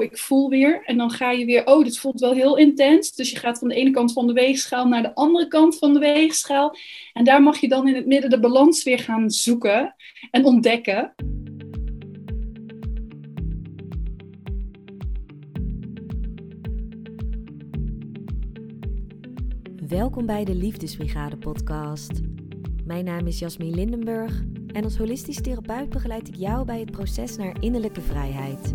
oh, ik voel weer. En dan ga je weer, oh, dit voelt wel heel intens. Dus je gaat van de ene kant van de weegschaal naar de andere kant van de weegschaal. En daar mag je dan in het midden de balans weer gaan zoeken en ontdekken. Welkom bij de Liefdesbrigade podcast. Mijn naam is Jasmine Lindenburg en als holistisch therapeut begeleid ik jou bij het proces naar innerlijke vrijheid.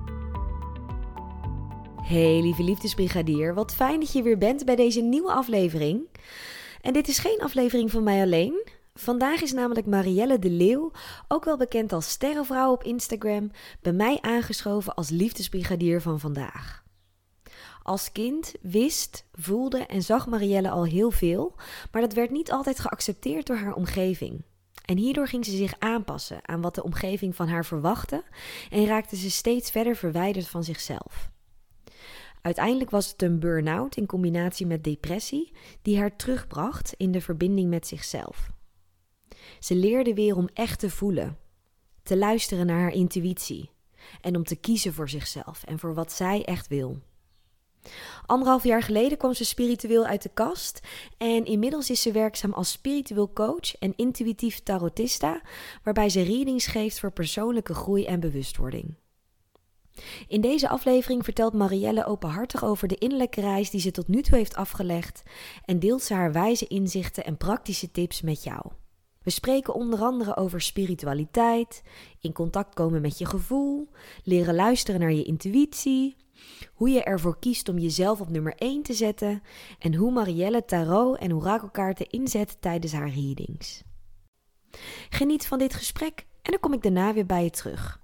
Hey lieve liefdesbrigadier, wat fijn dat je weer bent bij deze nieuwe aflevering. En dit is geen aflevering van mij alleen. Vandaag is namelijk Marielle de Leeuw, ook wel bekend als Sterrenvrouw op Instagram, bij mij aangeschoven als liefdesbrigadier van vandaag. Als kind wist, voelde en zag Marielle al heel veel, maar dat werd niet altijd geaccepteerd door haar omgeving. En hierdoor ging ze zich aanpassen aan wat de omgeving van haar verwachtte en raakte ze steeds verder verwijderd van zichzelf. Uiteindelijk was het een burn-out in combinatie met depressie die haar terugbracht in de verbinding met zichzelf. Ze leerde weer om echt te voelen, te luisteren naar haar intuïtie en om te kiezen voor zichzelf en voor wat zij echt wil. Anderhalf jaar geleden kwam ze spiritueel uit de kast en inmiddels is ze werkzaam als spiritueel coach en intuïtief tarotista, waarbij ze readings geeft voor persoonlijke groei en bewustwording. In deze aflevering vertelt Marielle openhartig over de innerlijke reis die ze tot nu toe heeft afgelegd en deelt ze haar wijze inzichten en praktische tips met jou. We spreken onder andere over spiritualiteit, in contact komen met je gevoel, leren luisteren naar je intuïtie, hoe je ervoor kiest om jezelf op nummer 1 te zetten en hoe Marielle tarot en orakelkaarten inzet tijdens haar readings. Geniet van dit gesprek en dan kom ik daarna weer bij je terug.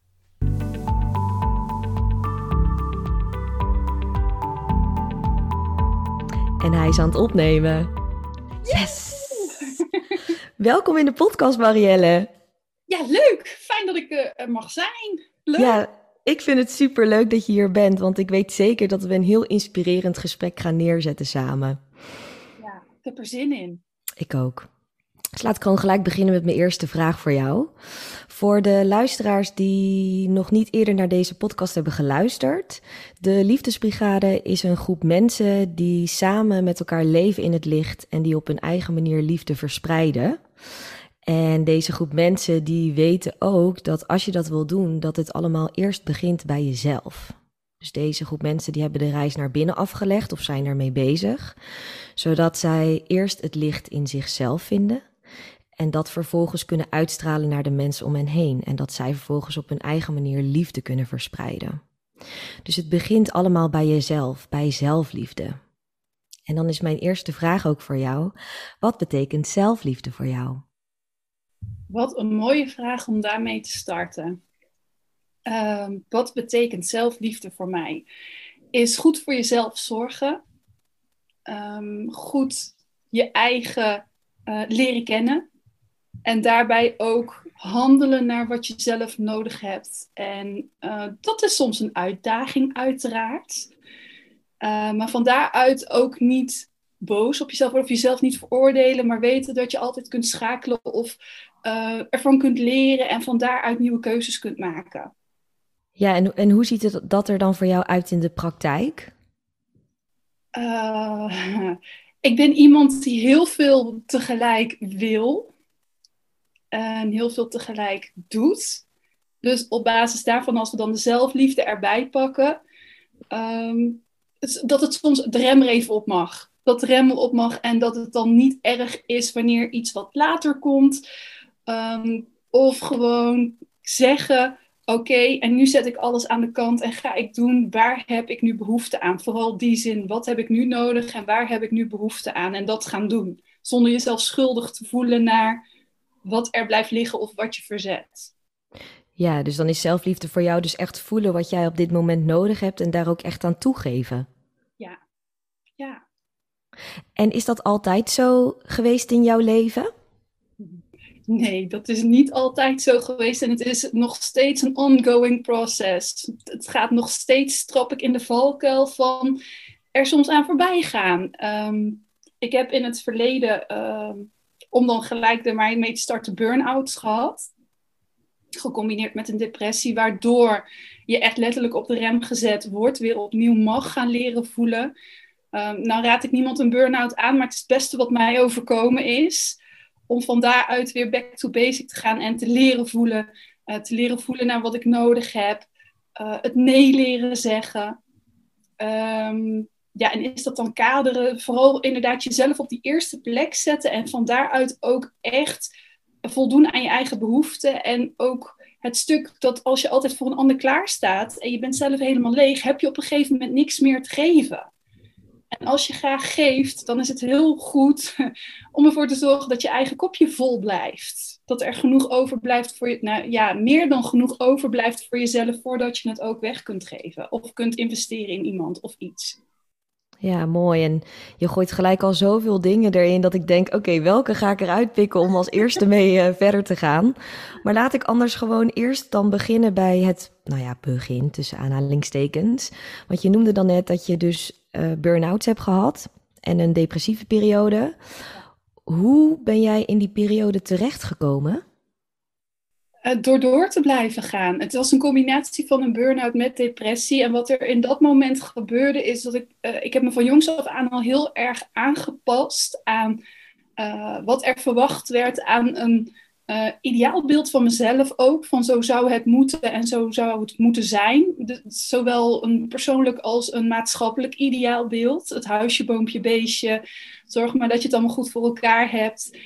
En hij is aan het opnemen. Yes! Welkom in de podcast, Marielle. Ja, leuk. Fijn dat ik uh, er mag zijn. Leuk. Ja, ik vind het super leuk dat je hier bent, want ik weet zeker dat we een heel inspirerend gesprek gaan neerzetten samen. Ja, ik heb er zin in. Ik ook. Dus laat ik gewoon gelijk beginnen met mijn eerste vraag voor jou. Voor de luisteraars die nog niet eerder naar deze podcast hebben geluisterd. De Liefdesbrigade is een groep mensen die samen met elkaar leven in het licht en die op hun eigen manier liefde verspreiden. En deze groep mensen die weten ook dat als je dat wil doen, dat het allemaal eerst begint bij jezelf. Dus deze groep mensen die hebben de reis naar binnen afgelegd of zijn ermee bezig, zodat zij eerst het licht in zichzelf vinden en dat vervolgens kunnen uitstralen naar de mensen om hen heen en dat zij vervolgens op hun eigen manier liefde kunnen verspreiden. Dus het begint allemaal bij jezelf, bij zelfliefde. En dan is mijn eerste vraag ook voor jou: wat betekent zelfliefde voor jou? Wat een mooie vraag om daarmee te starten. Ehm, wat betekent zelfliefde voor mij? Is goed voor jezelf zorgen. Um, goed je eigen uh, leren kennen. En daarbij ook handelen naar wat je zelf nodig hebt. En uh, dat is soms een uitdaging, uiteraard. Uh, maar van daaruit ook niet boos op jezelf of jezelf niet veroordelen, maar weten dat je altijd kunt schakelen of uh, ervan kunt leren en van daaruit nieuwe keuzes kunt maken. Ja, en, en hoe ziet het dat er dan voor jou uit in de praktijk? Ik ben iemand die heel veel tegelijk wil en heel veel tegelijk doet. Dus op basis daarvan, als we dan de zelfliefde erbij pakken, um, dat het soms de rem even op mag. Dat de rem op mag en dat het dan niet erg is wanneer iets wat later komt. Um, of gewoon zeggen: Oké, en nu zet ik alles aan de kant en ga ik doen waar heb ik nu behoefte aan. Vooral die zin: wat heb ik nu nodig en waar heb ik nu behoefte aan? En dat gaan doen. Zonder jezelf schuldig te voelen naar wat er blijft liggen of wat je verzet. Ja, dus dan is zelfliefde voor jou dus echt voelen wat jij op dit moment nodig hebt en daar ook echt aan toegeven. Ja, ja. En is dat altijd zo geweest in jouw leven? Nee, dat is niet altijd zo geweest en het is nog steeds een ongoing process. Het gaat nog steeds, trap ik in de valkuil van er soms aan voorbij gaan. Ehm, ik heb in het verleden, ehm, om dan gelijk er mee te starten, burn-outs gehad. Gecombineerd met een depressie, waardoor je echt letterlijk op de rem gezet wordt, weer opnieuw mag gaan leren voelen. Um, nou raad ik niemand een burn-out aan, maar het is het beste wat mij overkomen is. Om van daaruit weer back to basic te gaan en te leren voelen. Uh, te leren voelen naar wat ik nodig heb. Uh, het nee leren zeggen. Um, ja, en is dat dan kaderen? Vooral inderdaad jezelf op die eerste plek zetten. En van daaruit ook echt voldoen aan je eigen behoeften. En ook het stuk dat als je altijd voor een ander klaar staat en je bent zelf helemaal leeg, heb je op een gegeven moment niks meer te geven. En als je graag geeft, dan is het heel goed om ervoor te zorgen dat je eigen kopje vol blijft. Dat er genoeg overblijft voor je, nou ja, meer dan genoeg overblijft voor jezelf voordat je het ook weg kunt geven. Of kunt investeren in iemand of iets. Ja, mooi. En je gooit gelijk al zoveel dingen erin dat ik denk: oké, welke ga ik eruit pikken om als eerste mee uh, verder te gaan? Maar laat ik anders gewoon eerst dan beginnen bij het, nou ja, begin tussen aanhalingstekens. Want je noemde dan net dat je dus uh, burn-outs hebt gehad en een depressieve periode. Hoe ben jij in die periode terechtgekomen? Uh, door door te blijven gaan. Het was een combinatie van een burn-out met depressie. En wat er in dat moment gebeurde is dat ik... Uh, ik heb me van jongs af aan al heel erg aangepast aan wat er verwacht werd aan een uh, ideaalbeeld van mezelf ook. Van zo zou het moeten en zo zou het moeten zijn. Zowel een persoonlijk als een maatschappelijk ideaalbeeld. Het huisje, boompje, beestje. Zorg maar dat je het allemaal goed voor elkaar hebt.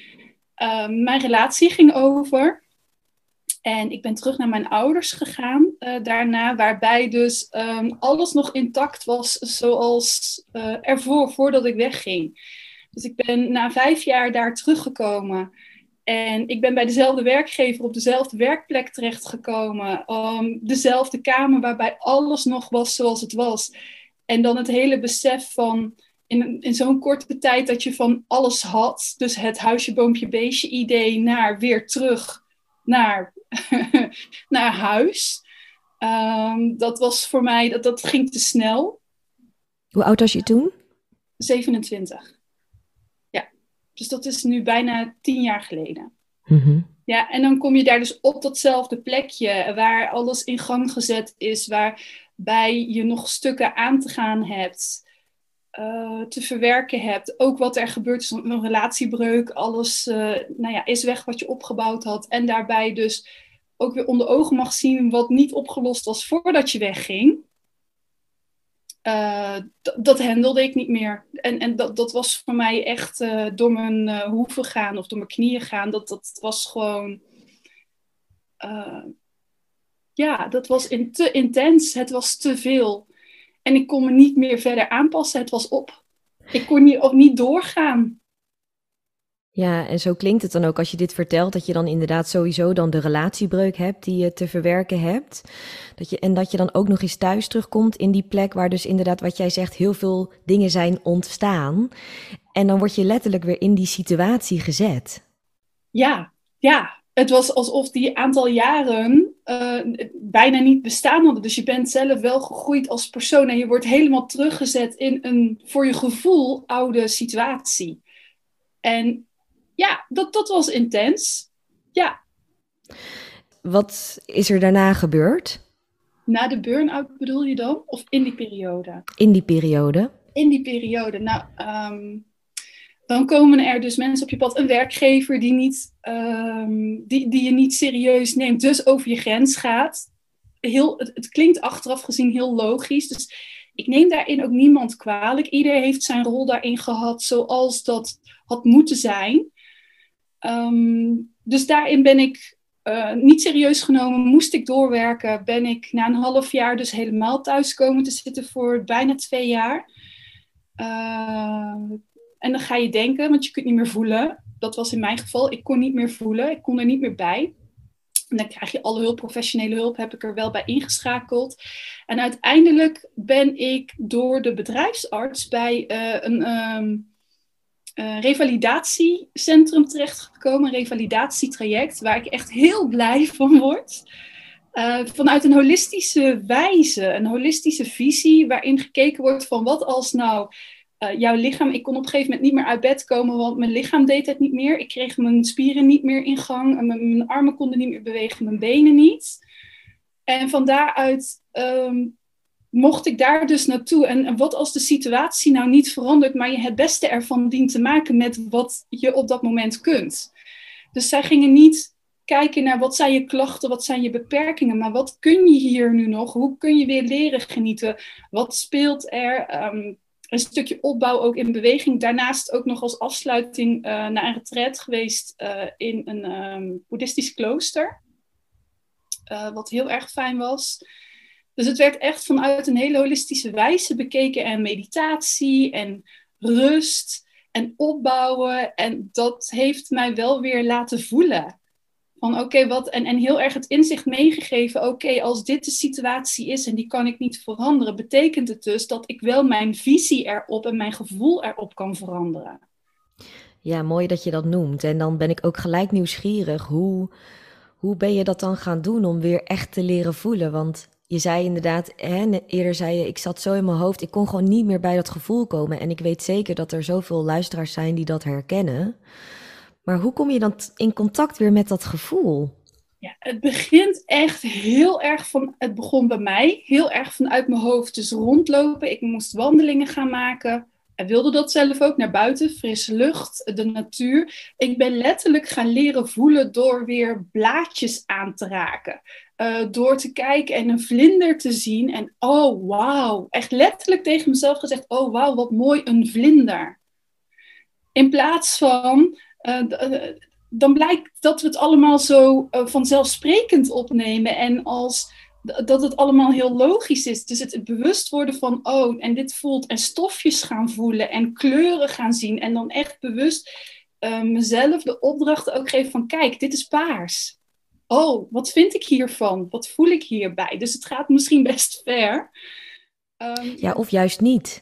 Mijn relatie ging over. En ik ben terug naar mijn ouders gegaan uh, daarna, waarbij dus um, alles nog intact was zoals ervoor, voordat ik wegging. Dus ik ben na vijf jaar daar teruggekomen. En ik ben bij dezelfde werkgever op dezelfde werkplek terechtgekomen. Um, dezelfde kamer waarbij alles nog was zoals het was. En dan het hele besef van in, in zo'n korte tijd dat je van alles had. Dus het huisje, boompje, beestje idee naar weer terug naar, naar huis. Um, dat was voor mij, dat, dat ging te snel. Hoe oud was je toen? 27. Dus dat is nu bijna tien jaar geleden. Mm-hmm. Ja, en dan kom je daar dus op datzelfde plekje waar alles in gang gezet is, waarbij je nog stukken aan te gaan hebt, uh, te verwerken hebt. Ook wat er gebeurt is een relatiebreuk, alles uh, nou ja, is weg wat je opgebouwd had. En daarbij dus ook weer onder ogen mag zien wat niet opgelost was voordat je wegging. Uh, dat handelde ik niet meer. En, en dat, dat was voor mij echt door mijn hoeven gaan of door mijn knieën gaan. Dat, dat was gewoon. ja, dat was te intens. Het was te veel. En ik kon me niet meer verder aanpassen. Het was op. Ik kon niet, ook niet doorgaan. Ja, en zo klinkt het dan ook als je dit vertelt, dat je dan inderdaad sowieso dan de relatiebreuk hebt die je te verwerken hebt. Dat je, en dat je dan ook nog eens thuis terugkomt in die plek waar dus inderdaad wat jij zegt, heel veel dingen zijn ontstaan. En dan word je letterlijk weer in die situatie gezet. Ja, ja. Het was alsof die aantal jaren uh, bijna niet bestaan hadden. Dus je bent zelf wel gegroeid als persoon en je wordt helemaal teruggezet in een voor je gevoel oude situatie. En ja, dat, dat was intens. Ja. Wat is er daarna gebeurd? Na de burn-out bedoel je dan? Of in die periode? In die periode. In die periode. Nou, um, dan komen er dus mensen op je pad. Een werkgever die, niet, um, die, die je niet serieus neemt, dus over je grens gaat. Heel, het, klinkt achteraf gezien heel logisch. Dus ik neem daarin ook niemand kwalijk. Ieder heeft zijn rol daarin gehad zoals dat had moeten zijn. Um, dus daarin ben ik uh, niet serieus genomen, moest ik doorwerken. Ben ik na een half jaar dus helemaal thuis komen te zitten voor bijna twee jaar. Uh, en dan ga je denken, want je kunt niet meer voelen. Dat was in mijn geval. Ik kon niet meer voelen. Ik kon er niet meer bij. En dan krijg je alle hulp, professionele hulp, heb ik er wel bij ingeschakeld. En uiteindelijk ben ik door de bedrijfsarts bij uh, een, um, uh, revalidatiecentrum terechtgekomen, een revalidatietraject, waar ik echt heel blij van word. Uh, vanuit een holistische wijze, een holistische visie, waarin gekeken wordt van wat als nou uh, jouw lichaam, ik kon op een gegeven moment niet meer uit bed komen, want mijn lichaam deed het niet meer. Ik kreeg mijn spieren niet meer in gang, mijn, mijn armen konden niet meer bewegen, mijn benen niet. En van daaruit um, mocht ik daar dus naartoe. En, wat als de situatie nou niet verandert, maar je het beste ervan dient te maken met wat je op dat moment kunt. Dus zij gingen niet kijken naar wat zijn je klachten, wat zijn je beperkingen, maar wat kun je hier nu nog? Hoe kun je weer leren genieten? Wat speelt er? Um, een stukje opbouw ook in beweging. Daarnaast ook nog als afsluiting uh, naar een retreat geweest uh, in een um, boeddhistisch klooster. Uh, wat heel erg fijn was. Dus het werd echt vanuit een hele holistische wijze bekeken. En meditatie en rust en opbouwen. En dat heeft mij wel weer laten voelen. Van oké, wat. En, en heel erg het inzicht meegegeven. Oké, als dit de situatie is en die kan ik niet veranderen, betekent het dus dat ik wel mijn visie erop en mijn gevoel erop kan veranderen. Ja, mooi dat je dat noemt. En dan ben ik ook gelijk nieuwsgierig. Hoe, hoe ben je dat dan gaan doen om weer echt te leren voelen? Want je zei inderdaad, hè, eerder zei je, ik zat zo in mijn hoofd, ik kon gewoon niet meer bij dat gevoel komen. En ik weet zeker dat er zoveel luisteraars zijn die dat herkennen. Maar hoe kom je dan in contact weer met dat gevoel? Ja, het begint echt heel erg van, het begon bij mij, heel erg vanuit mijn hoofd. Dus rondlopen, ik moest wandelingen gaan maken. En wilde dat zelf ook naar buiten, frisse lucht, de natuur. Ik ben letterlijk gaan leren voelen door weer blaadjes aan te raken. Uh, door te kijken en een vlinder te zien. En oh, wauw. Echt letterlijk tegen mezelf gezegd: oh, wauw, wat mooi een vlinder. In plaats van. Uh, dan blijkt dat we het allemaal zo uh, vanzelfsprekend opnemen. En als dat het allemaal heel logisch is. Dus het bewust worden van, oh, en dit voelt, en stofjes gaan voelen en kleuren gaan zien. En dan echt bewust mezelf de opdracht ook geven van, kijk, dit is paars oh, wat vind ik hiervan? Wat voel ik hierbij? Dus het gaat misschien best ver. Um, ja, of juist niet.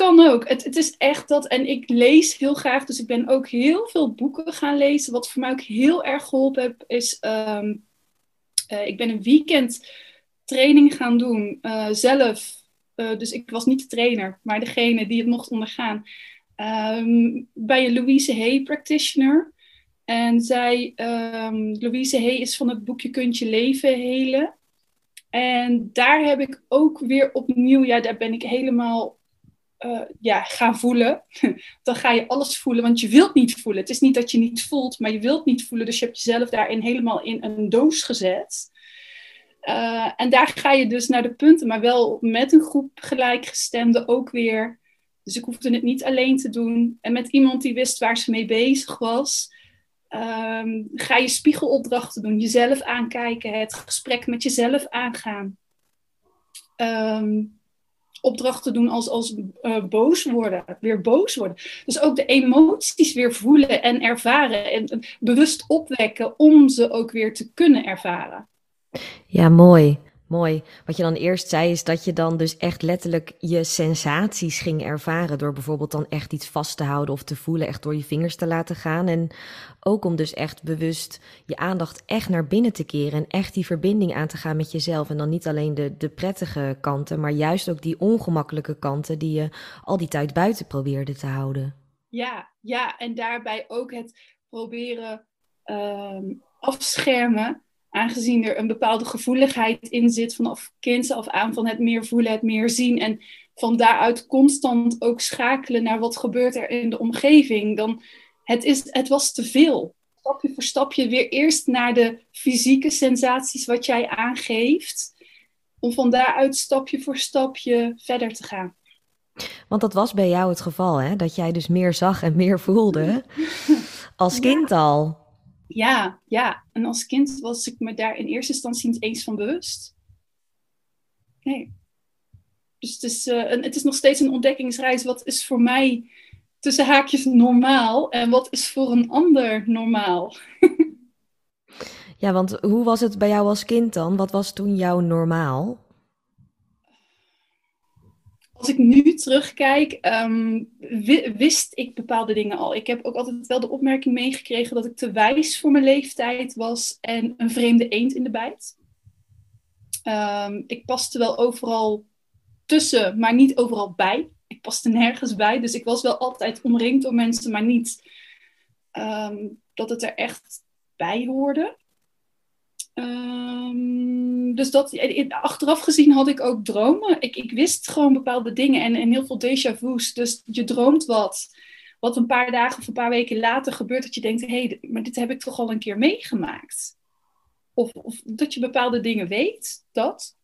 Kan ook. Het, het is echt dat. En ik lees heel graag, dus ik ben ook heel veel boeken gaan lezen. Wat voor mij ook heel erg geholpen heeft, is. Um, uh, ik ben een weekend training gaan doen uh, zelf. Uh, dus ik was niet de trainer, maar degene die het mocht ondergaan. Um, bij een Louise Hay practitioner. En zij, um, Louise Hay is van het boekje Kunt je leven helen. En daar heb ik ook weer opnieuw, ja, daar ben ik helemaal uh, ja, gaan voelen. Dan ga je alles voelen, want je wilt niet voelen. Het is niet dat je niet voelt, maar je wilt niet voelen. Dus je hebt jezelf daarin helemaal in een doos gezet. Uh, en daar ga je dus naar de punten, maar wel met een groep gelijkgestemden ook weer. Dus ik hoefde het niet alleen te doen. En met iemand die wist waar ze mee bezig was. Um, ga je spiegelopdrachten doen, jezelf aankijken, het gesprek met jezelf aangaan. Um, opdrachten doen als, als uh, boos worden, weer boos worden. Dus ook de emoties weer voelen en ervaren en bewust opwekken om ze ook weer te kunnen ervaren. Ja, mooi. Mooi. Wat je dan eerst zei, is dat je dan dus echt letterlijk je sensaties ging ervaren. Door bijvoorbeeld dan echt iets vast te houden of te voelen, echt door je vingers te laten gaan. En ook om dus echt bewust je aandacht echt naar binnen te keren. En echt die verbinding aan te gaan met jezelf. En dan niet alleen de, de prettige kanten, maar juist ook die ongemakkelijke kanten die je al die tijd buiten probeerde te houden. Ja, ja. En daarbij ook het proberen um, afschermen aangezien er een bepaalde gevoeligheid in zit vanaf kinds af aan van het meer voelen, het meer zien en van daaruit constant ook schakelen naar wat gebeurt er in de omgeving, dan het, is, het was te veel. Stapje voor stapje weer eerst naar de fysieke sensaties wat jij aangeeft, om van daaruit stapje voor stapje verder te gaan. Want dat was bij jou het geval, hè? Dat jij dus meer zag en meer voelde. Als kind al. Ja, ja. En als kind was ik me daar in eerste instantie niet eens van bewust. Nee. Dus het is, een, het is nog steeds een ontdekkingsreis. Wat is voor mij tussen haakjes normaal en wat is voor een ander normaal? ja, want hoe was het bij jou als kind dan? Wat was toen jouw normaal? Als ik nu terugkijk, ehm, wist ik bepaalde dingen al. Ik heb ook altijd wel de opmerking meegekregen dat ik te wijs voor mijn leeftijd was en een vreemde eend in de bijt. Um, ik paste wel overal tussen, maar niet overal bij. Ik paste nergens bij, dus ik was wel altijd omringd door mensen, maar niet ehm, dat het er echt bij hoorde. Um, dus dat, achteraf gezien had ik ook dromen. Ik, ik wist gewoon bepaalde dingen en, en heel veel déjà vu's. Dus je droomt wat, wat een paar dagen of een paar weken later gebeurt, dat je denkt: hé, hey, maar dit heb ik toch al een keer meegemaakt. Of, of dat je bepaalde dingen weet, dat.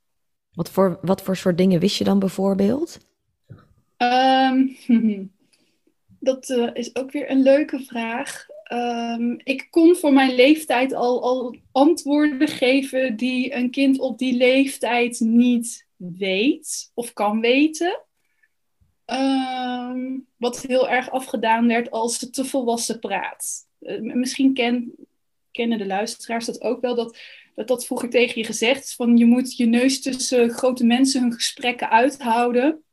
Wat voor, wat voor soort dingen wist je dan bijvoorbeeld? Um, dat uh, is ook weer een leuke vraag. Um, ik kon voor mijn leeftijd al, al antwoorden geven die een kind op die leeftijd niet weet of kan weten. Um, wat heel erg afgedaan werd als ze te volwassen praat. Uh, misschien ken, kennen de luisteraars dat ook wel, dat, dat dat vroeger tegen je gezegd van je moet je neus tussen grote mensen hun gesprekken uithouden.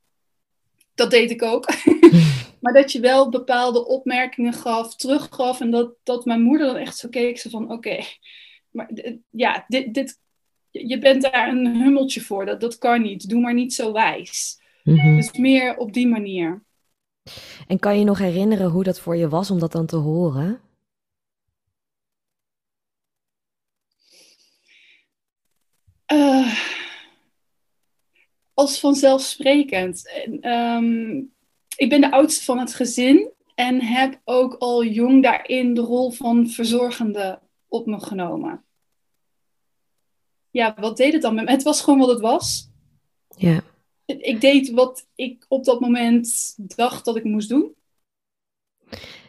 Dat deed ik ook. maar dat je wel bepaalde opmerkingen gaf, teruggaf. En dat, dat mijn moeder dan echt zo keek, ze van oké, maar ja, dit, dit, je bent daar een hummeltje voor. Dat, dat kan niet. Doe maar niet zo wijs. Mhm. Dus meer op die manier. En kan je nog herinneren hoe dat voor je was om dat dan te horen? Uh, als vanzelfsprekend. Um, ik ben de oudste van het gezin en heb ook al jong daarin de rol van verzorgende op me genomen. Ja, wat deed het dan met me? Het was gewoon wat het was. Ja. Ik deed wat ik op dat moment dacht dat ik moest doen.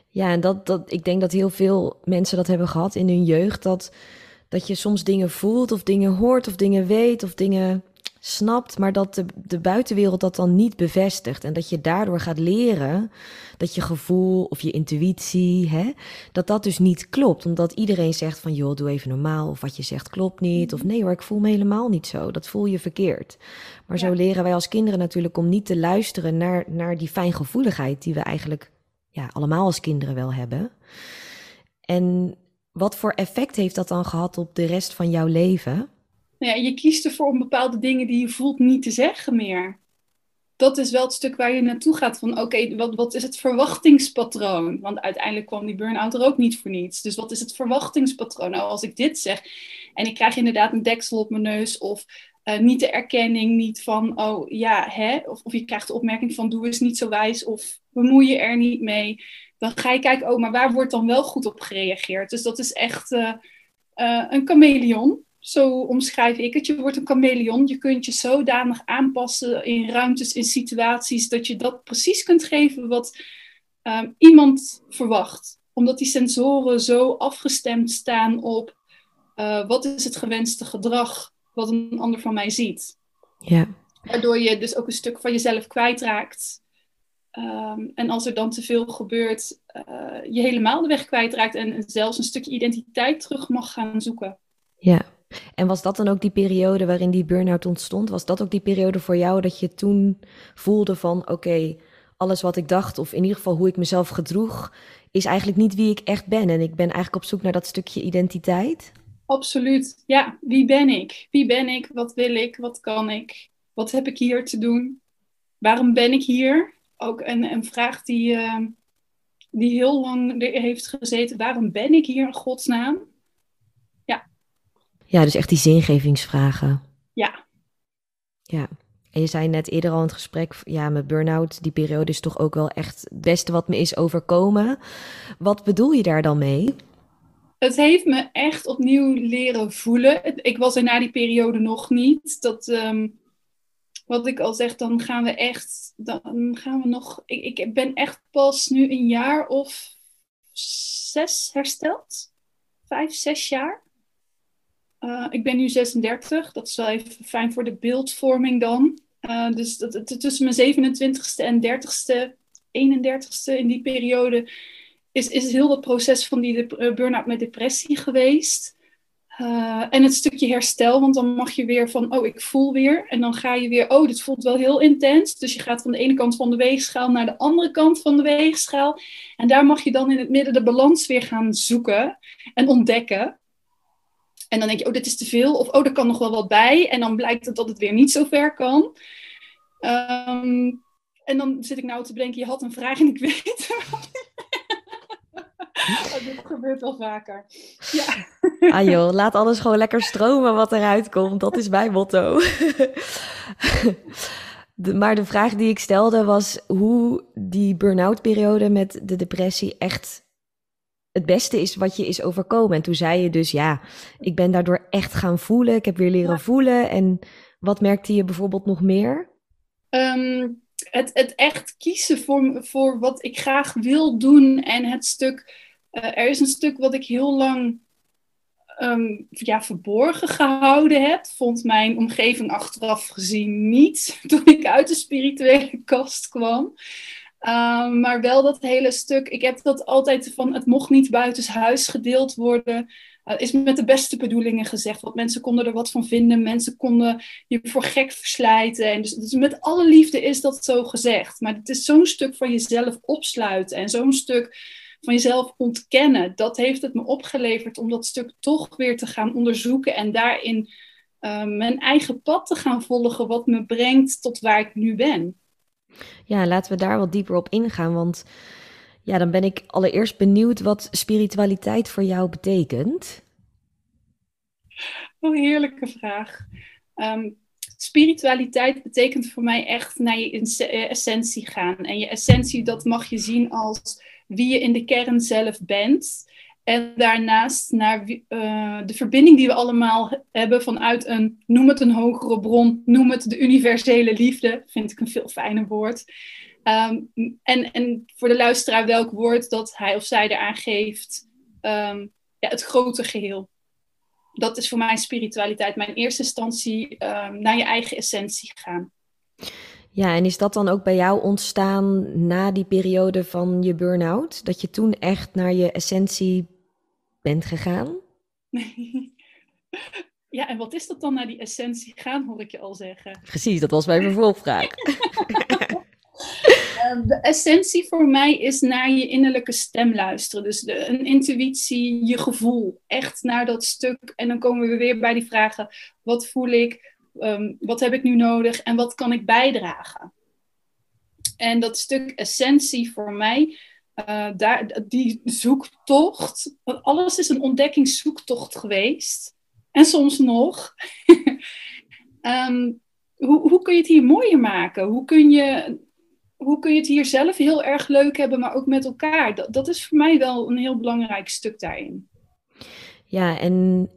Ja, en dat, dat, ik denk dat heel veel mensen dat hebben gehad in hun jeugd. Dat, dat je soms dingen voelt of dingen hoort of dingen weet of dingen snapt, maar dat de, de buitenwereld dat dan niet bevestigt. En dat je daardoor gaat leren dat je gevoel of je intuïtie, hè, dat dat dus niet klopt. Omdat iedereen zegt van, joh, doe even normaal. Of wat je zegt klopt niet. Of nee hoor, ik voel me helemaal niet zo. Dat voel je verkeerd. Maar zo leren wij als kinderen natuurlijk om niet te luisteren naar, naar die fijngevoeligheid die we eigenlijk ja, allemaal als kinderen wel hebben. En wat voor effect heeft dat dan gehad op de rest van jouw leven? Nou ja, je kiest ervoor om bepaalde dingen die je voelt niet te zeggen meer. Dat is wel het stuk waar je naartoe gaat van oké, wat, wat is het verwachtingspatroon? Want uiteindelijk kwam die burn-out er ook niet voor niets. Dus wat is het verwachtingspatroon? Nou, als ik dit zeg en ik krijg inderdaad een deksel op mijn neus of uh, niet de erkenning, niet van oh ja, hè? Of, of je krijgt de opmerking van doe eens niet zo wijs of bemoei je er niet mee. Dan ga je kijken, oh, maar waar wordt dan wel goed op gereageerd? Dus dat is echt uh, uh, een chameleon. Zo omschrijf ik het. Je wordt een chameleon. Je kunt je zodanig aanpassen in ruimtes, in situaties, dat je dat precies kunt geven wat ehm, iemand verwacht. Omdat die sensoren zo afgestemd staan op uh, wat is het gewenste gedrag wat een ander van mij ziet. Ja. Waardoor je dus ook een stuk van jezelf kwijtraakt. Um, en als er dan te veel gebeurt, uh, je helemaal de weg kwijtraakt en zelfs een stukje identiteit terug mag gaan zoeken. Ja, en was dat dan ook die periode waarin die burn-out ontstond? Was dat ook die periode voor jou dat je toen voelde van oké, alles wat ik dacht, of in ieder geval hoe ik mezelf gedroeg, is eigenlijk niet wie ik echt ben. En ik ben eigenlijk op zoek naar dat stukje identiteit? Absoluut. Ja, wie ben ik? Wie ben ik? Wat wil ik? Wat kan ik? Wat heb ik hier te doen? Waarom ben ik hier? Ook een, een vraag die, uh, die heel lang heeft gezeten. Waarom ben ik hier in godsnaam? Ja, dus echt die zingevingsvragen. Ja. Ja. En je zei net eerder al in het gesprek, ja, met burn-out, die periode is toch ook wel echt het beste wat me is overkomen. Wat bedoel je daar dan mee? Het heeft me echt opnieuw leren voelen. Ik was er na die periode nog niet. Dat, ehm, wat ik al zeg, dan gaan we echt, dan gaan we nog, ik, ik ben echt pas nu een jaar of zes hersteld. Vijf, zes jaar. Uh, ik ben nu 36, dat is wel even fijn voor de beeldvorming dan. Uh, dus tussen mijn 27ste en 30ste, 31ste in die periode is, is heel dat proces van die uh, burn-out met depressie geweest. En het stukje herstel, want dan mag je weer van, oh, ik voel weer. En dan ga je weer, oh, dit voelt wel heel intens. Dus je gaat van de ene kant van de weegschaal naar de andere kant van de weegschaal. En daar mag je dan in het midden de balans weer gaan zoeken en ontdekken. En dan denk je, oh, dit is te veel. Of, oh, er kan nog wel wat bij. En dan blijkt het dat het weer niet zo ver kan. Um, en dan zit ik nou te bedenken, je had een vraag en ik weet oh, dit gebeurt wel vaker. Ja. Ah joh, laat alles gewoon lekker stromen wat eruit komt. Dat is mijn motto. Maar de vraag die ik stelde was hoe die burn-out periode met de depressie echt het beste is wat je is overkomen. En toen zei je dus ja, ik ben daardoor echt gaan voelen. Ik heb weer leren voelen. En wat merkte je bijvoorbeeld nog meer? Um, het, het echt kiezen voor, voor wat ik graag wil doen. En het stuk, uh, er is een stuk wat ik heel lang um, ja, verborgen gehouden heb. Vond mijn omgeving achteraf gezien niet toen ik uit de spirituele kast kwam. Um, maar wel dat hele stuk, ik heb dat altijd van het mocht niet buitenshuis gedeeld worden. Uh, is met de beste bedoelingen gezegd. Want mensen konden er wat van vinden. Mensen konden je voor gek verslijten. En dus, dus met alle liefde is dat zo gezegd. Maar het is zo'n stuk van jezelf opsluiten. En zo'n stuk van jezelf ontkennen. Dat heeft het me opgeleverd om dat stuk toch weer te gaan onderzoeken. En daarin uh, mijn eigen pad te gaan volgen. Wat me brengt tot waar ik nu ben. Ja, laten we daar wat dieper op ingaan. Want ja, dan ben ik allereerst benieuwd wat spiritualiteit voor jou betekent. Oh, heerlijke vraag. Ehm, spiritualiteit betekent voor mij echt naar je eh, essentie gaan. En je essentie, dat mag je zien als wie je in de kern zelf bent. En daarnaast naar uh, de verbinding die we allemaal hebben vanuit een, noem het een hogere bron, noem het de universele liefde, vind ik een veel fijner woord. Ehm, en, en voor de luisteraar welk woord dat hij of zij eraan geeft, um, ja, het grote geheel. Dat is voor mij spiritualiteit. Mijn eerste instantie um, naar je eigen essentie gaan. Ja, en is dat dan ook bij jou ontstaan na die periode van je burn-out? Dat je toen echt naar je essentie bent gegaan? Ja, en wat is dat dan naar die essentie gaan, hoor ik je al zeggen. Precies, dat was mijn vervolgvraag. Ehm, de essentie voor mij is naar je innerlijke stem luisteren. Dus de, een intuïtie, je gevoel. Echt naar dat stuk. En dan komen we weer bij die vragen: wat voel ik? Ehm, wat heb ik nu nodig? En wat kan ik bijdragen? En dat stuk essentie voor mij, uh, daar, die zoektocht. Alles is een ontdekkingszoektocht geweest. En soms nog. um, hoe, hoe kun je het hier mooier maken? Hoe kun je hoe kun je het hier zelf heel erg leuk hebben, maar ook met elkaar? Dat, dat is voor mij wel een heel belangrijk stuk daarin. Ja, en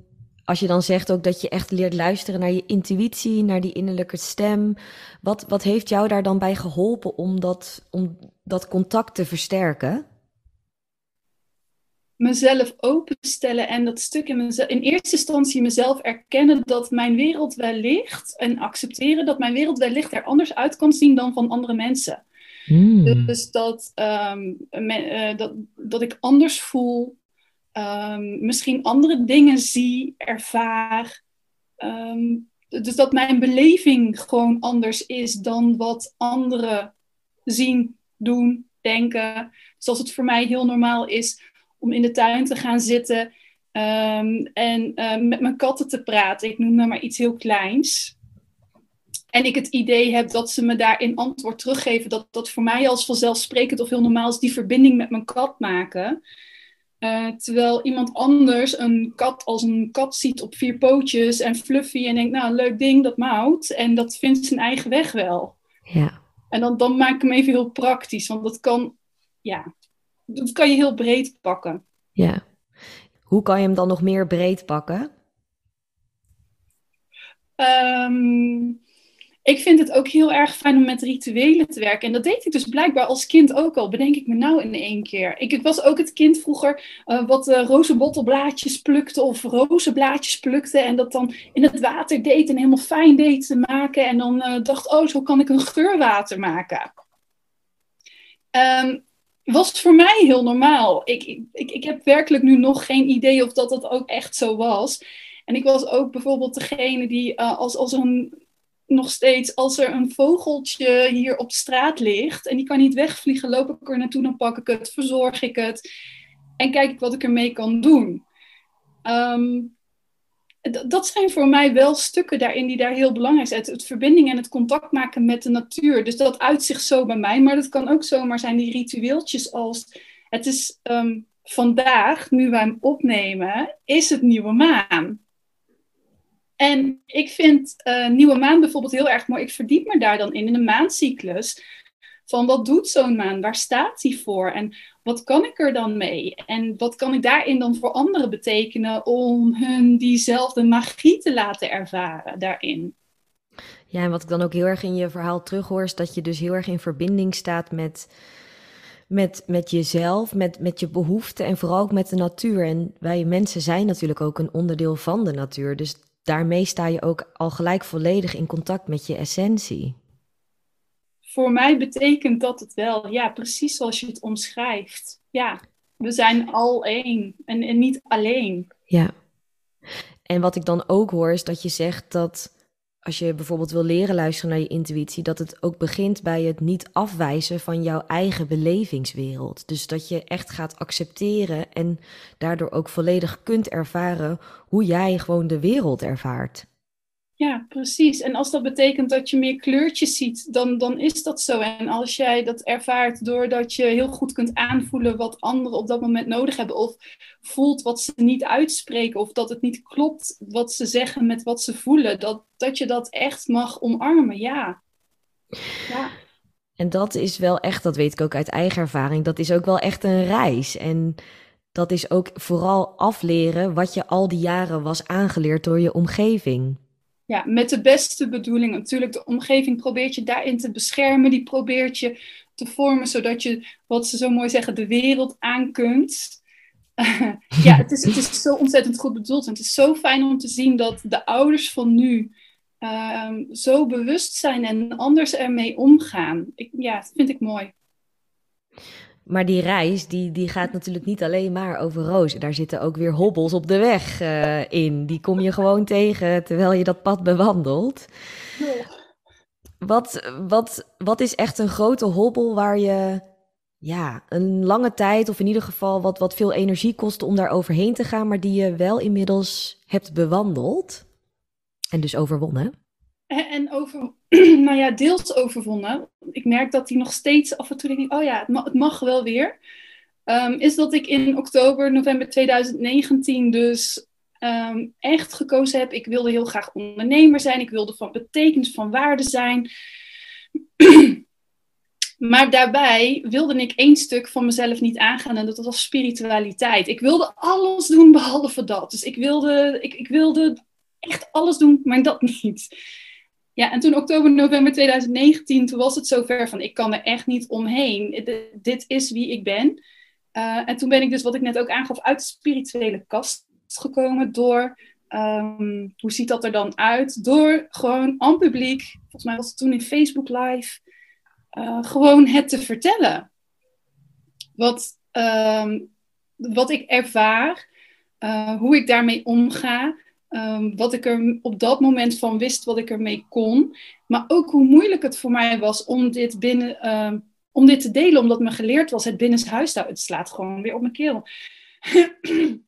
als je dan zegt ook dat je echt leert luisteren naar je intuïtie, naar die innerlijke stem. Wat, wat heeft jou daar dan bij geholpen om dat, om dat contact te versterken? Mezelf openstellen en dat stuk in mezelf, in eerste instantie mezelf erkennen dat mijn wereld wellicht en accepteren dat mijn wereld wellicht er anders uit kan zien dan van andere mensen. Hmm. Dus dat, um, dat, dat ik anders voel, um, misschien andere dingen zie, ervaar. Um, dus dat mijn beleving gewoon anders is dan wat anderen zien, doen, denken. Zoals het voor mij heel normaal is om in de tuin te gaan zitten en uh, met mijn katten te praten. Ik noem maar iets heel kleins en ik het idee heb dat ze me daarin antwoord teruggeven, dat dat voor mij als vanzelfsprekend of heel normaal is, die verbinding met mijn kat maken. Uh, terwijl iemand anders een kat als een kat ziet op vier pootjes en fluffy en denkt, nou, leuk ding, dat mouwt. En dat vindt zijn eigen weg wel. Ja. En dan, dan maak ik hem even heel praktisch, want dat kan, ja, dat kan je heel breed pakken. Ja. Hoe kan je hem dan nog meer breed pakken? Um, ik vind het ook heel erg fijn om met rituelen te werken. En dat deed ik dus blijkbaar als kind ook al, bedenk ik me nou in één keer. Ik, ik was ook het kind vroeger uh, wat uh, rozenbottelblaadjes plukte of rozenblaadjes plukte. En dat dan in het water deed en helemaal fijn deed te maken. En dan uh, dacht, oh, zo kan ik een geurwater maken. Um, was voor mij heel normaal. Ik, ik, ik heb werkelijk nu nog geen idee of dat dat ook echt zo was. En ik was ook bijvoorbeeld degene die als, als een nog steeds, als er een vogeltje hier op straat ligt en die kan niet wegvliegen, loop ik er naartoe, dan pak ik het, verzorg ik het en kijk ik wat ik ermee kan doen. Ehm, dat zijn voor mij wel stukken daarin die daar heel belangrijk zijn. Het, verbinding en het contact maken met de natuur. Dus dat uitzicht zo bij mij. Maar dat kan ook zomaar zijn die ritueeltjes als... Het is ehm, vandaag, nu wij hem opnemen, is het nieuwe maan. En ik vind uh, nieuwe maan bijvoorbeeld heel erg mooi. Ik verdiep me daar dan in, in de maancyclus. Van wat doet zo'n maan? Waar staat die voor? En wat kan ik er dan mee? En wat kan ik daarin dan voor anderen betekenen om hun diezelfde magie te laten ervaren daarin? Ja, en wat ik dan ook heel erg in je verhaal terughoor, is dat je dus heel erg in verbinding staat met, met, met jezelf, met, met je behoeften en vooral ook met de natuur. En wij mensen zijn natuurlijk ook een onderdeel van de natuur. Dus daarmee sta je ook al gelijk volledig in contact met je essentie. Voor mij betekent dat het wel, ja, precies zoals je het omschrijft. Ja, we zijn al één en, en niet alleen. Ja. En wat ik dan ook hoor is dat je zegt dat als je bijvoorbeeld wil leren luisteren naar je intuïtie, dat het ook begint bij het niet afwijzen van jouw eigen belevingswereld. Dus dat je echt gaat accepteren en daardoor ook volledig kunt ervaren hoe jij gewoon de wereld ervaart. Ja, precies. En als dat betekent dat je meer kleurtjes ziet, dan, dan is dat zo. En als jij dat ervaart doordat je heel goed kunt aanvoelen wat anderen op dat moment nodig hebben, of voelt wat ze niet uitspreken, of dat het niet klopt wat ze zeggen met wat ze voelen, dat, dat je dat echt mag omarmen, ja. ja. En dat is wel echt, dat weet ik ook uit eigen ervaring, dat is ook wel echt een reis. En dat is ook vooral afleren wat je al die jaren was aangeleerd door je omgeving ja, met de beste bedoelingen. Natuurlijk, de omgeving probeert je daarin te beschermen. Die probeert je te vormen zodat je, wat ze zo mooi zeggen, de wereld aan kunt. ja, het is, het is zo ontzettend goed bedoeld. En het is zo fijn om te zien dat de ouders van nu ehm, zo bewust zijn en anders ermee omgaan. Ik, ja, dat vind ik mooi. Maar die reis, die, die gaat natuurlijk niet alleen maar over rozen. Daar zitten ook weer hobbels op de weg uh, in. Die kom je gewoon tegen terwijl je dat pad bewandelt. Wat, wat, wat is echt een grote hobbel waar je ja, een lange tijd, of in ieder geval wat, wat veel energie kost om daar overheen te gaan, maar die je wel inmiddels hebt bewandeld en dus overwonnen? En over, nou ja, deels overwonnen. Ik merk dat die nog steeds af en toe denk, oh ja, het mag, wel weer. Um, is dat ik in oktober, november 2019 dus um, echt gekozen heb. Ik wilde heel graag ondernemer zijn. Ik wilde van betekenis, van waarde zijn. maar daarbij wilde ik één stuk van mezelf niet aangaan en dat was spiritualiteit. Ik wilde alles doen behalve dat. Dus ik wilde, ik, ik wilde echt alles doen, maar dat niet. Ja, en toen oktober, november 2019, toen was het zover van ik kan er echt niet omheen. dit is wie ik ben. Uh, en toen ben ik dus, wat ik net ook aangaf, uit de spirituele kast gekomen door, um, hoe ziet dat er dan uit? Door gewoon aan publiek, volgens mij was het toen in Facebook Live, uh, gewoon het te vertellen. Wat, um, wat ik ervaar, uh, hoe ik daarmee omga. Um, wat ik er op dat moment van wist, wat ik ermee kon. Maar ook hoe moeilijk het voor mij was om dit, binnen, um, om dit te delen, omdat me geleerd was: het binnenshuis, het slaat gewoon weer op mijn keel.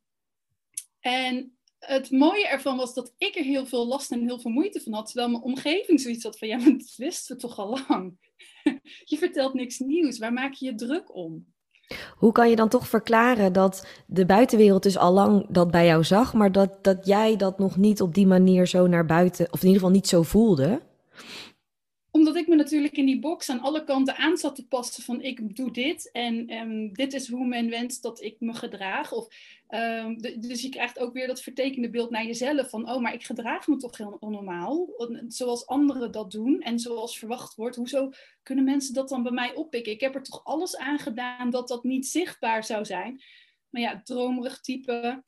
en het mooie ervan was dat ik er heel veel last en heel veel moeite van had, terwijl mijn omgeving zoiets had van: ja, maar dat wisten we toch al lang. je vertelt niks nieuws, waar maak je je druk om? Hoe kan je dan toch verklaren dat de buitenwereld dus al lang dat bij jou zag, maar dat, dat jij dat nog niet op die manier zo naar buiten, of in ieder geval niet zo voelde? Omdat ik me natuurlijk in die box aan alle kanten aan zat te passen van ik doe dit en um, dit is hoe men wenst dat ik me gedraag. Of, um, dus je krijgt ook weer dat vertekende beeld naar jezelf van oh, maar ik gedraag me toch heel onnormaal, zoals anderen dat doen en zoals verwacht wordt. Hoezo kunnen mensen dat dan bij mij oppikken? Ik heb er toch alles aan gedaan dat dat niet zichtbaar zou zijn. Maar ja, dromerig type.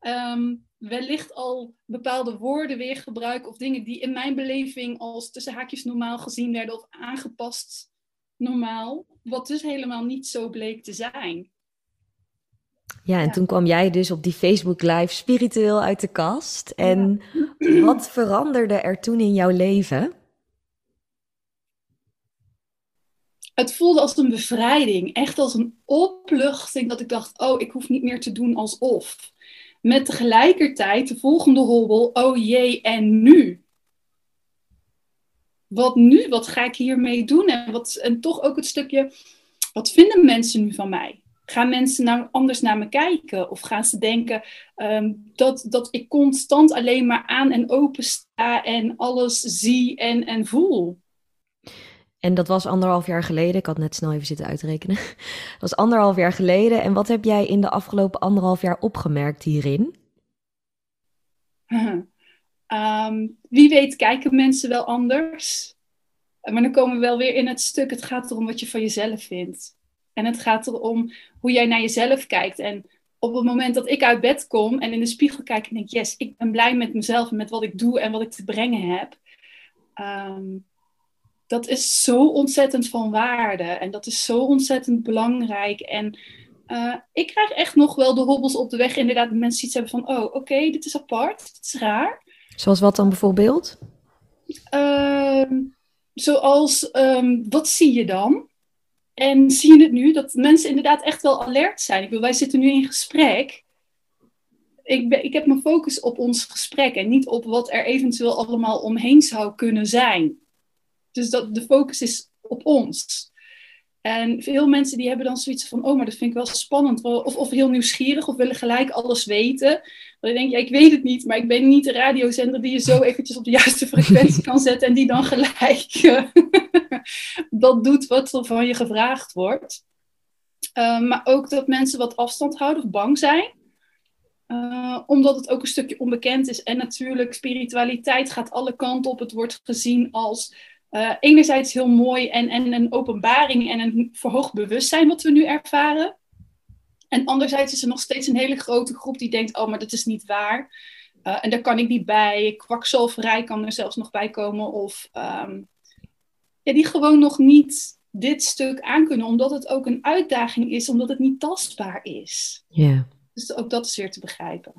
Um, wellicht al bepaalde woorden weer gebruiken of dingen die in mijn beleving als tussen haakjes normaal gezien werden of aangepast normaal, wat dus helemaal niet zo bleek te zijn. Ja, en toen kwam jij dus op die Facebook Live spiritueel uit de kast. En wat veranderde er toen in jouw leven? Het voelde als een bevrijding, echt als een opluchting dat ik dacht, oh, ik hoef niet meer te doen alsof. Met tegelijkertijd de volgende hobbel, oh jee, en nu? Wat nu? Wat ga ik hiermee doen? En, wat, en toch ook het stukje, wat vinden mensen nu van mij? Gaan mensen nou anders naar me kijken? Of gaan ze denken ehm, dat, dat ik constant alleen maar aan en open sta en alles zie en, en voel? En dat was anderhalf jaar geleden. Ik had net snel even zitten uitrekenen. Dat was anderhalf jaar geleden. En wat heb jij in de afgelopen anderhalf jaar opgemerkt hierin? Ehm, wie weet kijken mensen wel anders. Maar dan komen we wel weer in het stuk. Het gaat erom wat je van jezelf vindt. En het gaat erom hoe jij naar jezelf kijkt. En op het moment dat ik uit bed kom en in de spiegel kijk en denk, yes, ik ben blij met mezelf en met wat ik doe en wat ik te brengen heb. Ehm, dat is zo ontzettend van waarde en dat is zo ontzettend belangrijk. En uh, ik krijg echt nog wel de hobbels op de weg, inderdaad, dat mensen iets hebben van, oh, oké, dit is apart, dit is raar. Zoals wat dan bijvoorbeeld? Uh, zoals, um, wat zie je dan? En zie je het nu, dat mensen inderdaad echt wel alert zijn. Ik bedoel, wij zitten nu in gesprek. Ik, ben, ik heb mijn focus op ons gesprek en niet op wat er eventueel allemaal omheen zou kunnen zijn. Dus dat, de focus is op ons. En veel mensen die hebben dan zoiets van, oh, maar dat vind ik wel spannend. Of, of heel nieuwsgierig, of willen gelijk alles weten. Dan denk je, ja, ik weet het niet, maar ik ben niet de radiozender die je zo eventjes op de juiste frequentie kan zetten en die dan gelijk dat doet wat er van je gevraagd wordt. Uh, maar ook dat mensen wat afstand houden of bang zijn. Uh, omdat het ook een stukje onbekend is. En natuurlijk, spiritualiteit gaat alle kanten op. Het wordt gezien als uh, enerzijds heel mooi en, en een openbaring en een verhoogd bewustzijn wat we nu ervaren. En anderzijds is er nog steeds een hele grote groep die denkt, oh, maar dat is niet waar. Uh, en daar kan ik niet bij. Kwakzalverij kan er zelfs nog bij komen. Of um, ja, die gewoon nog niet dit stuk aankunnen, omdat het ook een uitdaging is, omdat het niet tastbaar is. Ja. Dus ook dat is weer te begrijpen.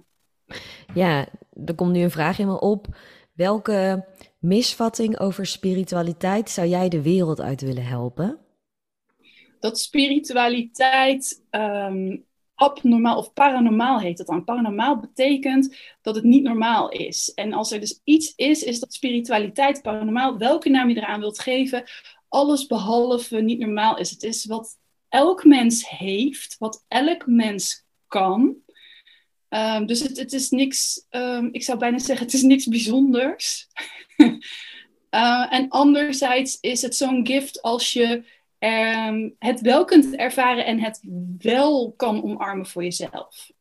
Ja, er komt nu een vraag in me op. Welke misvatting over spiritualiteit zou jij de wereld uit willen helpen? Dat spiritualiteit um, abnormaal of paranormaal heet het dan. Paranormaal betekent dat het niet normaal is. En als er dus iets is, is dat spiritualiteit paranormaal, welke naam je eraan wilt geven, alles behalve niet normaal is. Het is wat elk mens heeft, wat elk mens kan. Um, dus het, het, is niks, um, ik zou bijna zeggen, het is niks bijzonders. uh, en anderzijds is het zo'n gift als je um, het wel kunt ervaren en het wel kan omarmen voor jezelf.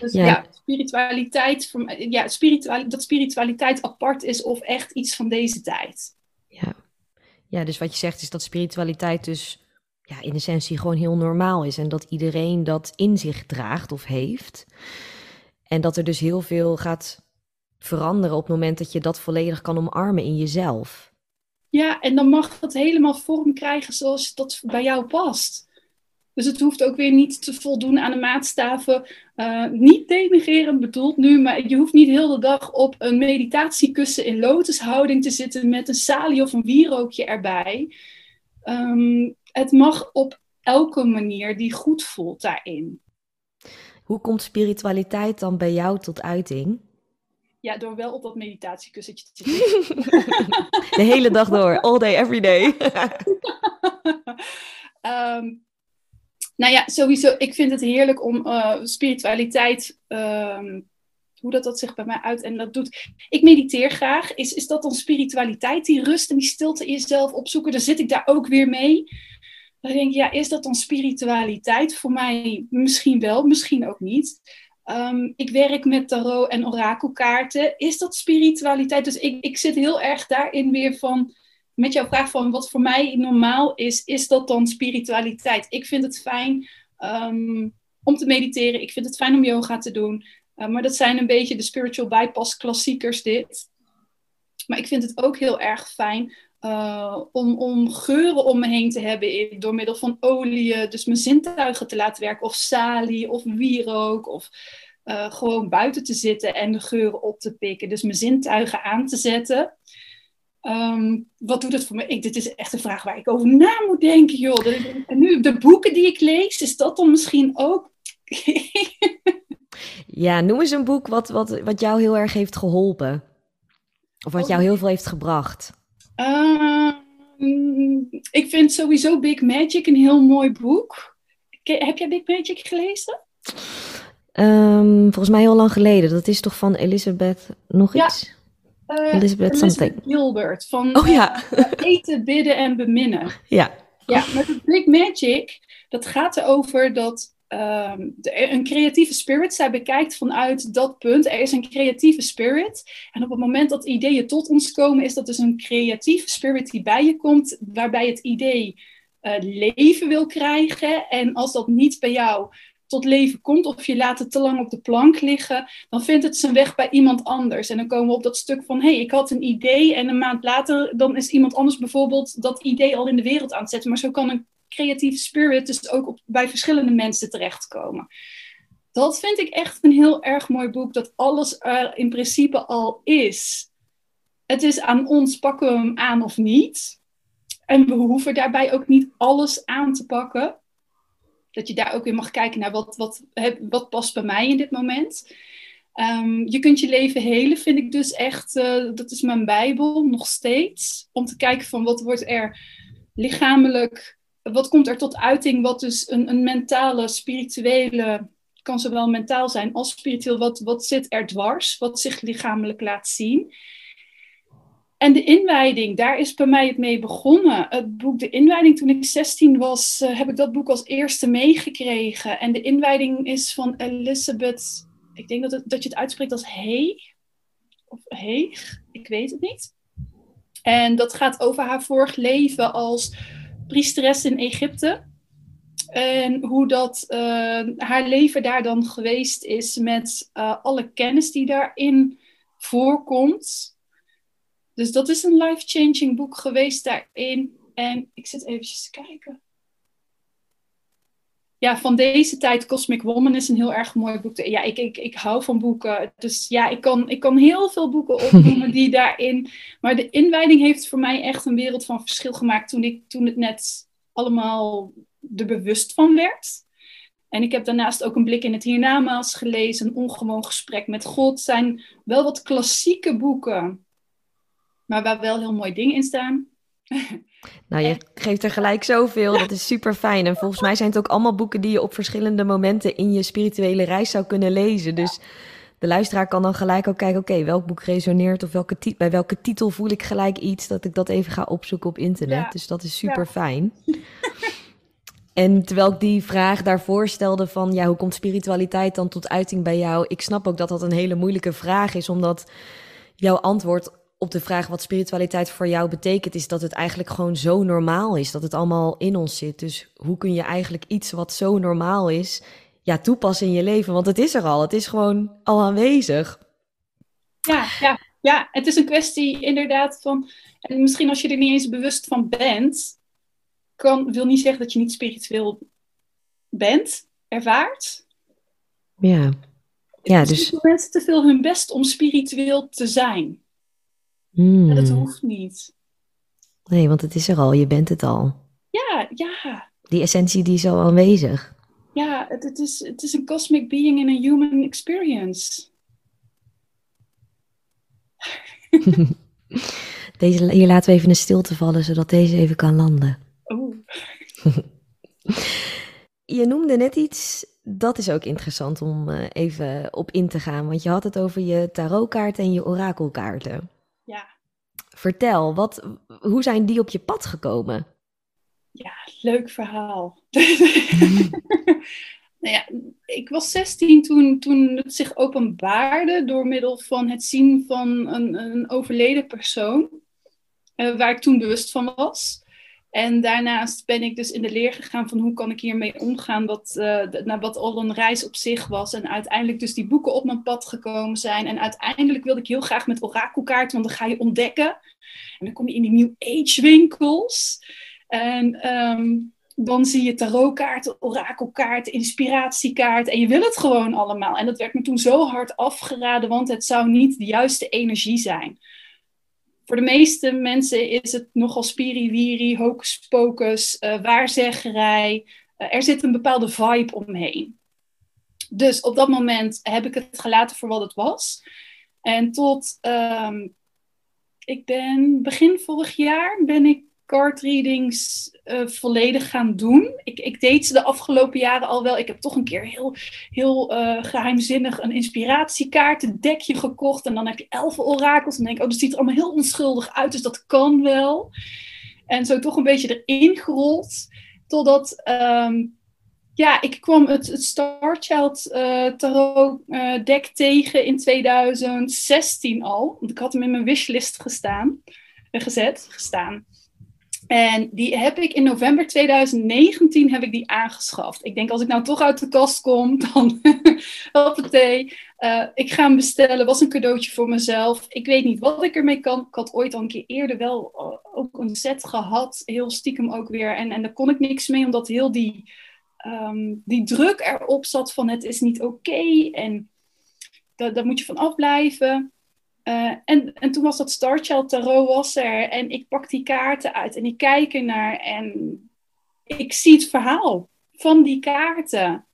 Dus ja, ja spiritualiteit, ja, spiritualiteit, dat spiritualiteit apart is of echt iets van deze tijd. Ja. ja, dus wat je zegt is dat spiritualiteit dus ja, in essentie gewoon heel normaal is en dat iedereen dat in zich draagt of heeft. En dat er dus heel veel gaat veranderen op het moment dat je dat volledig kan omarmen in jezelf. Ja, en dan mag het helemaal vorm krijgen zoals dat bij jou past. Dus het hoeft ook weer niet te voldoen aan de maatstaven. Uh, niet denigrerend bedoeld nu, maar je hoeft niet heel de dag op een meditatiekussen in lotushouding te zitten met een salie of een wierookje erbij. Um, het mag op elke manier die goed voelt daarin. Hoe komt spiritualiteit dan bij jou tot uiting? Ja, door wel op dat meditatiekussentje te zitten. De hele dag door, all day, every day. um, nou ja, sowieso, ik vind het heerlijk om uh, spiritualiteit, um, hoe dat, dat zich bij mij uit en dat doet. Ik mediteer graag. Is, is dat dan spiritualiteit, die rust en die stilte in jezelf opzoeken? Dan zit ik daar ook weer mee. Dan denk ik, ja, is dat dan spiritualiteit? Voor mij misschien wel, misschien ook niet. Um, ik werk met tarot en orakelkaarten. Is dat spiritualiteit? Dus ik, ik zit heel erg daarin weer van, met jouw vraag van wat voor mij normaal is, is dat dan spiritualiteit? Ik vind het fijn um, om te mediteren. Ik vind het fijn om yoga te doen. Uh, maar dat zijn een beetje de spiritual bypass klassiekers dit. Maar ik vind het ook heel erg fijn uh, om, om geuren om me heen te hebben door middel van olie. Dus mijn zintuigen te laten werken. Of salie of wierook. Of uh, gewoon buiten te zitten en de geuren op te pikken. Dus mijn zintuigen aan te zetten. Um, wat doet het voor me? Ik, dit is echt een vraag waar ik over na moet denken, joh. En nu, de boeken die ik lees, is dat dan misschien ook... ja, noem eens een boek wat, wat, wat jou heel erg heeft geholpen. Of wat jou heel veel heeft gebracht. Uh, ik vind sowieso Big Magic een heel mooi boek. Heb jij Big Magic gelezen? Um, volgens mij heel lang geleden. Dat is toch van Elizabeth nog iets? Uh, Elizabeth, Elizabeth Gilbert van oh, ja. uh, Eten, Bidden en Beminnen. Ja. Ja, maar Big Magic, dat gaat erover dat um, de, een creatieve spirit, zij bekijkt vanuit dat punt, er is een creatieve spirit. En op het moment dat ideeën tot ons komen, is dat dus een creatieve spirit die bij je komt, waarbij het idee uh, leven wil krijgen. En als dat niet bij jou tot leven komt of je laat het te lang op de plank liggen, dan vindt het zijn weg bij iemand anders. En dan komen we op dat stuk van, hé, hey, ik had een idee en een maand later, dan is iemand anders bijvoorbeeld dat idee al in de wereld aan het zetten. Maar zo kan een creatieve spirit dus ook op, bij verschillende mensen terechtkomen. Dat vind ik echt een heel erg mooi boek, dat alles er in principe al is. Het is aan ons, pakken we hem aan of niet. En we hoeven daarbij ook niet alles aan te pakken. Dat je daar ook weer mag kijken naar wat, wat, wat past bij mij in dit moment. Um, je kunt je leven helen, vind ik dus echt, uh, dat is mijn bijbel nog steeds. Om te kijken van wat wordt er lichamelijk, wat komt er tot uiting, wat dus een, een mentale, spirituele, kan zowel mentaal zijn als spiritueel, wat, wat zit er dwars, wat zich lichamelijk laat zien. En de inwijding, daar is bij mij het mee begonnen. Het boek De Inwijding, toen ik 16 was, uh, heb ik dat boek als eerste meegekregen. En de inwijding is van Elizabeth, ik denk dat, het, dat je het uitspreekt als Hey. Of Heeg, ik weet het niet. En dat gaat over haar vorig leven als priesteres in Egypte. En hoe dat uh, haar leven daar dan geweest is met uh, alle kennis die daarin voorkomt. Dus dat is een life-changing boek geweest daarin. En ik zit eventjes te kijken. Ja, van deze tijd, Cosmic Woman is een heel erg mooi boek. Ja, ik, ik, ik hou van boeken. Dus ja, ik kan, ik kan heel veel boeken opnoemen die daarin... Maar de inwijding heeft voor mij echt een wereld van verschil gemaakt... toen, ik, toen het net allemaal er bewust van werd. En ik heb daarnaast ook een blik in het hiernamaals gelezen. Een ongewoon gesprek met God. zijn wel wat klassieke boeken maar waar wel heel mooie dingen in staan. Nou, je geeft er gelijk zoveel. Dat is super fijn. En volgens mij zijn het ook allemaal boeken die je op verschillende momenten in je spirituele reis zou kunnen lezen. Dus de luisteraar kan dan gelijk ook kijken: oké, welk boek resoneert of welke bij welke titel voel ik gelijk iets, dat ik dat even ga opzoeken op internet. Dus dat is super fijn. En terwijl ik die vraag daarvoor stelde van ja, hoe komt spiritualiteit dan tot uiting bij jou? Ik snap ook dat dat een hele moeilijke vraag is, omdat jouw antwoord op de vraag wat spiritualiteit voor jou betekent, is dat het eigenlijk gewoon zo normaal is, dat het allemaal in ons zit. Dus hoe kun je eigenlijk iets wat zo normaal is, ja, toepassen in je leven? Want het is er al, het is gewoon al aanwezig. Ja, ja, ja, het is een kwestie inderdaad van, en misschien als je er niet eens bewust van bent, kan, wil niet zeggen dat je niet spiritueel bent, ervaart. Ja. Ja, dus... mensen te veel hun best om spiritueel te zijn. Mm. Dat hoeft niet. Nee, want het is er al, je bent het al. Ja, ja. Die essentie die is al aanwezig. Ja, het, het, is, het is een cosmic being in a human experience. deze, hier laten we even een stilte vallen, zodat deze even kan landen. Oh. je noemde net iets, dat is ook interessant om uh, even op in te gaan. Want je had het over je tarotkaarten en je orakelkaarten. Vertel, wat, hoe zijn die op je pad gekomen? Ja, leuk verhaal. nou ja, ik was 16 toen, toen het zich openbaarde door middel van het zien van een, een overleden persoon, uh, waar ik toen bewust van was. En daarnaast ben ik dus in de leer gegaan van hoe kan ik hiermee omgaan, wat, uh, wat al een reis op zich was. En uiteindelijk dus die boeken op mijn pad gekomen zijn. En uiteindelijk wilde ik heel graag met orakelkaarten, want dan ga je ontdekken. En dan kom je in die New Age winkels. En ehm, dan zie je tarotkaarten, orakelkaarten, inspiratiekaarten. En je wil het gewoon allemaal. En dat werd me toen zo hard afgeraden, want het zou niet de juiste energie zijn voor de meeste mensen is het nogal spiriwiri, hocus pocus, uh, waarzeggerij. Uh, er zit een bepaalde vibe omheen. Dus op dat moment heb ik het gelaten voor wat het was. En tot, um, ik ben begin vorig jaar ben ik card readings uh, volledig gaan doen. Ik, ik, deed ze de afgelopen jaren al wel. Ik heb toch een keer heel, heel uh, geheimzinnig een inspiratiekaart, een dekje gekocht. En dan heb je elf orakels. En denk ik, oh, dat ziet er allemaal heel onschuldig uit. Dus dat kan wel. En zo toch een beetje erin gerold. Totdat, um, ja, ik kwam het, het Star Child uh, tarot deck tegen in 2016 al. Want ik had hem in mijn wishlist gestaan, gezet, gestaan. En die heb ik in november 2019 heb ik die aangeschaft. Ik denk als ik nou toch uit de kast kom, dan hoppatee. Uh, ik ga hem bestellen. Was een cadeautje voor mezelf. Ik weet niet wat ik ermee kan. Ik had ooit al een keer eerder wel uh, ook een set gehad. Heel stiekem ook weer. En, en daar kon ik niks mee, omdat heel die, um, die druk erop zat van het is niet oké. En daar moet je van afblijven. Uh, en, en toen was dat Star Child Tarot was er. En ik pak die kaarten uit en ik kijk ernaar. En ik zie het verhaal van die kaarten.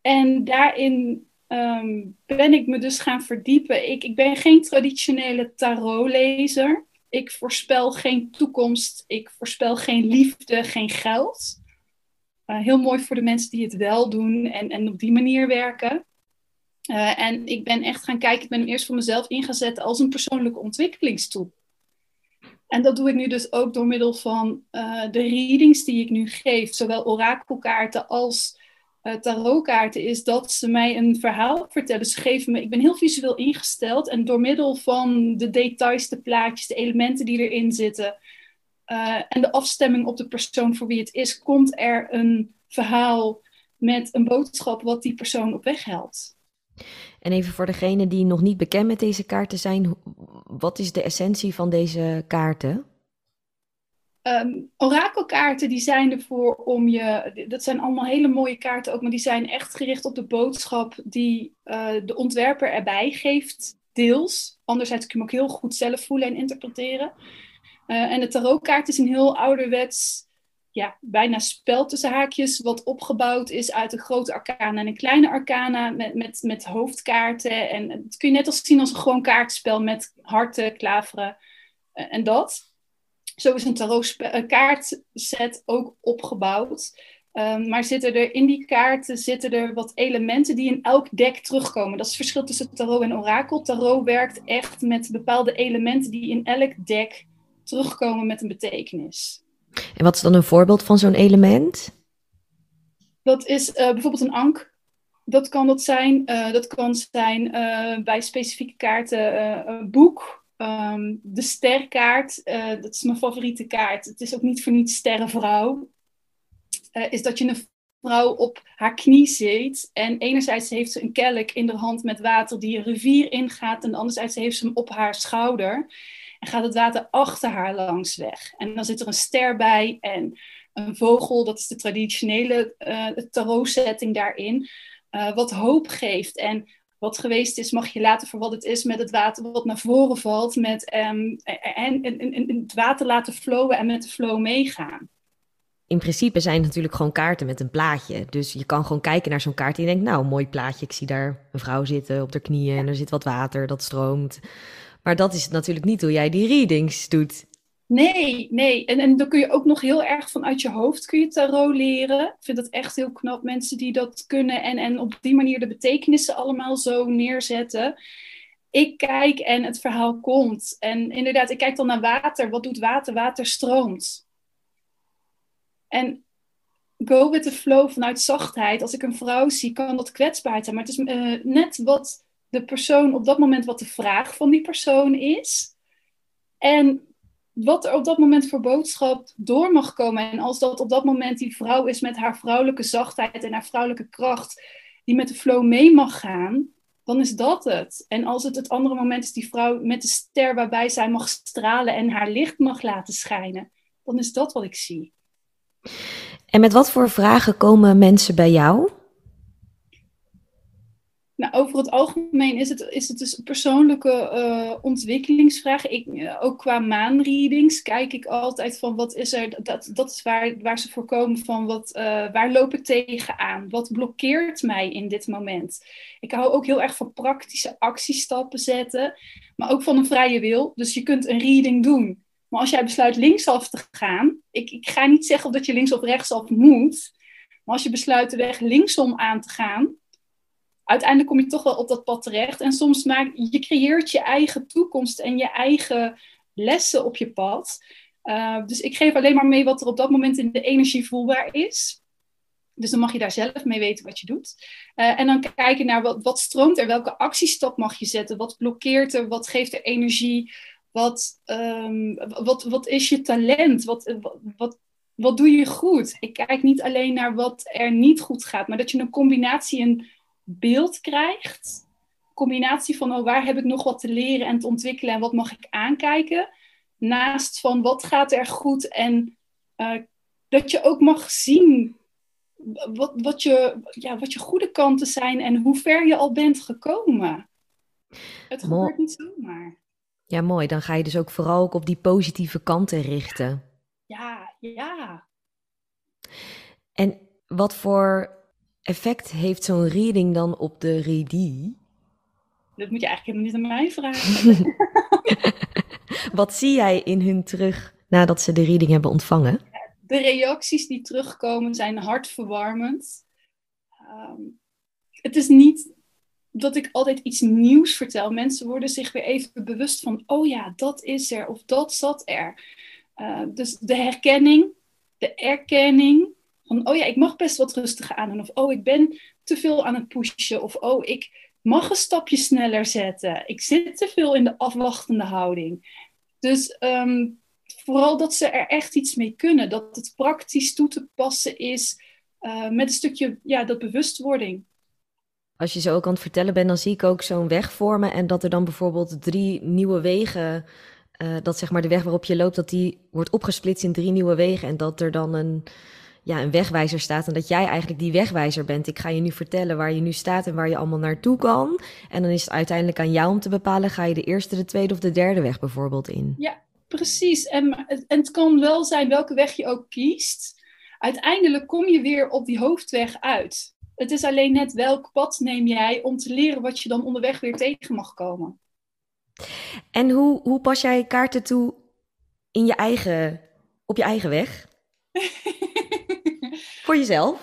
En daarin um, ben ik me dus gaan verdiepen. Ik, ik ben geen traditionele tarotlezer. Ik voorspel geen toekomst. Ik voorspel geen liefde, geen geld. Uh, heel mooi voor de mensen die het wel doen en, en op die manier werken. Uh, en ik ben echt gaan kijken, ik ben hem eerst voor mezelf ingezet als een persoonlijke ontwikkelingstool. En dat doe ik nu dus ook door middel van uh, de readings die ik nu geef, zowel orakelkaarten als uh, tarotkaarten, is dat ze mij een verhaal vertellen. Ze geven me, ik ben heel visueel ingesteld en door middel van de details, de plaatjes, de elementen die erin zitten en de afstemming op de persoon voor wie het is, komt er een verhaal met een boodschap wat die persoon op weg helpt. En even voor degenen die nog niet bekend met deze kaarten zijn, wat is de essentie van deze kaarten? Um, orakelkaarten die zijn ervoor om je, dat zijn allemaal hele mooie kaarten ook, maar die zijn echt gericht op de boodschap die uh, de ontwerper erbij geeft, deels. Anderzijds kun je hem ook heel goed zelf voelen en interpreteren. Uh, en de tarotkaart is een heel ouderwets ja, bijna spel tussen haakjes, wat opgebouwd is uit een grote arcana en een kleine arcana met, met, met hoofdkaarten. En het kun je net als zien als een gewoon kaartspel met harten, klaveren uh, en dat. Zo is een tarot uh, kaartset ook opgebouwd. Um, maar zitten er in die kaarten zitten er wat elementen die in elk deck terugkomen. Dat is het verschil tussen tarot en orakel. Tarot werkt echt met bepaalde elementen die in elk deck terugkomen met een betekenis. En wat is dan een voorbeeld van zo'n element? Dat is uh, bijvoorbeeld een ank. Dat kan dat zijn. Uh, dat kan zijn uh, bij specifieke kaarten een boek. Um, de sterkaart, dat is mijn favoriete kaart. Het is ook niet voor niets sterrenvrouw. is dat je een vrouw op haar knie zit. En enerzijds heeft ze een kelk in de hand met water die een rivier ingaat. En anderzijds heeft ze hem op haar schouder. En gaat het water achter haar langs weg. En dan zit er een ster bij en een vogel, dat is de traditionele uh, tarot-setting daarin, uh, wat hoop geeft. En wat geweest is, mag je laten voor wat het is met het water wat naar voren valt. Met, um, en, en, en, het water laten flowen en met de flow meegaan. In principe zijn het natuurlijk gewoon kaarten met een plaatje. Dus je kan gewoon kijken naar zo'n kaart en je denkt, nou, mooi plaatje. Ik zie daar een vrouw zitten op haar knieën en er zit wat water, dat stroomt. Maar dat is natuurlijk niet hoe jij die readings doet. Nee, nee. En, en dan kun je ook nog heel erg vanuit je hoofd kun je tarot leren. Ik vind dat echt heel knap, mensen die dat kunnen en, en op die manier de betekenissen allemaal zo neerzetten. Ik kijk en het verhaal komt. En inderdaad, ik kijk dan naar water. Wat doet water? Water stroomt. En go with the flow vanuit zachtheid. Als ik een vrouw zie, kan dat kwetsbaarheid zijn. Maar het is uh, net wat de persoon op dat moment wat de vraag van die persoon is. En wat er op dat moment voor boodschap door mag komen. En als dat op dat moment die vrouw is met haar vrouwelijke zachtheid en haar vrouwelijke kracht, die met de flow mee mag gaan, dan is dat het. En als het het andere moment is die vrouw met de ster waarbij zij mag stralen en haar licht mag laten schijnen, dan is dat wat ik zie. En met wat voor vragen komen mensen bij jou? Nou, over het algemeen is het, is het dus persoonlijke uh, ontwikkelingsvragen. Ik, uh, ook qua maanreadings kijk ik altijd van wat is er. Dat, dat is waar, waar ze voor komen van wat, uh, waar loop ik tegenaan? Wat blokkeert mij in dit moment? Ik hou ook heel erg van praktische actiestappen zetten, maar ook van een vrije wil. Dus je kunt een reading doen. Maar als jij besluit linksaf te gaan, ik, ik ga niet zeggen dat je links of rechtsaf moet. Maar als je besluit de weg linksom aan te gaan, uiteindelijk kom je toch wel op dat pad terecht. En soms maak je creëert je eigen toekomst en je eigen lessen op je pad. Uh, dus ik geef alleen maar mee wat er op dat moment in de energie voelbaar is. Dus dan mag je daar zelf mee weten wat je doet. Uh, en dan kijken naar wat, wat stroomt er, welke actiestap mag je zetten, wat blokkeert er, wat geeft er energie, wat, um, wat, wat is je talent, wat, wat, wat, wat doe je goed. Ik kijk niet alleen naar wat er niet goed gaat, maar dat je een combinatie, een beeld krijgt. Combinatie van oh, waar heb ik nog wat te leren en te ontwikkelen en wat mag ik aankijken. Naast van wat gaat er goed en uh, dat je ook mag zien wat, wat, je, ja, wat je goede kanten zijn en hoe ver je al bent gekomen. Het gebeurt Mo niet zomaar. Ja, mooi. Dan ga je dus ook vooral ook op die positieve kanten richten. Ja, ja. En wat voor effect heeft zo'n reading dan op de readie? Dat moet je eigenlijk helemaal niet aan mij vragen. Wat zie jij in hun terug nadat ze de reading hebben ontvangen? De reacties die terugkomen zijn hartverwarmend. Um, het is niet dat ik altijd iets nieuws vertel. Mensen worden zich weer even bewust van, oh ja, dat is er of dat zat er. Uh, dus de herkenning, de erkenning, oh ja, ik mag best wat rustiger aan. Of, oh, ik ben te veel aan het pushen. Of, oh, ik mag een stapje sneller zetten. Ik zit te veel in de afwachtende houding. Dus um, vooral dat ze er echt iets mee kunnen. Dat het praktisch toe te passen is uh, met een stukje, ja, dat bewustwording. Als je zo ook aan het vertellen bent, dan zie ik ook zo'n weg vormen. En dat er dan bijvoorbeeld drie nieuwe wegen... Uh, dat zeg maar de weg waarop je loopt, dat die wordt opgesplitst in drie nieuwe wegen. En dat er dan een ja, een wegwijzer staat en dat jij eigenlijk die wegwijzer bent. Ik ga je nu vertellen waar je nu staat en waar je allemaal naartoe kan. En dan is het uiteindelijk aan jou om te bepalen, ga je de eerste, de tweede of de derde weg bijvoorbeeld in. Ja, precies. En, en het kan wel zijn welke weg je ook kiest. Uiteindelijk kom je weer op die hoofdweg uit. Het is alleen net welk pad neem jij om te leren wat je dan onderweg weer tegen mag komen. En hoe, hoe pas jij kaarten toe in je eigen, op je eigen weg? Voor jezelf?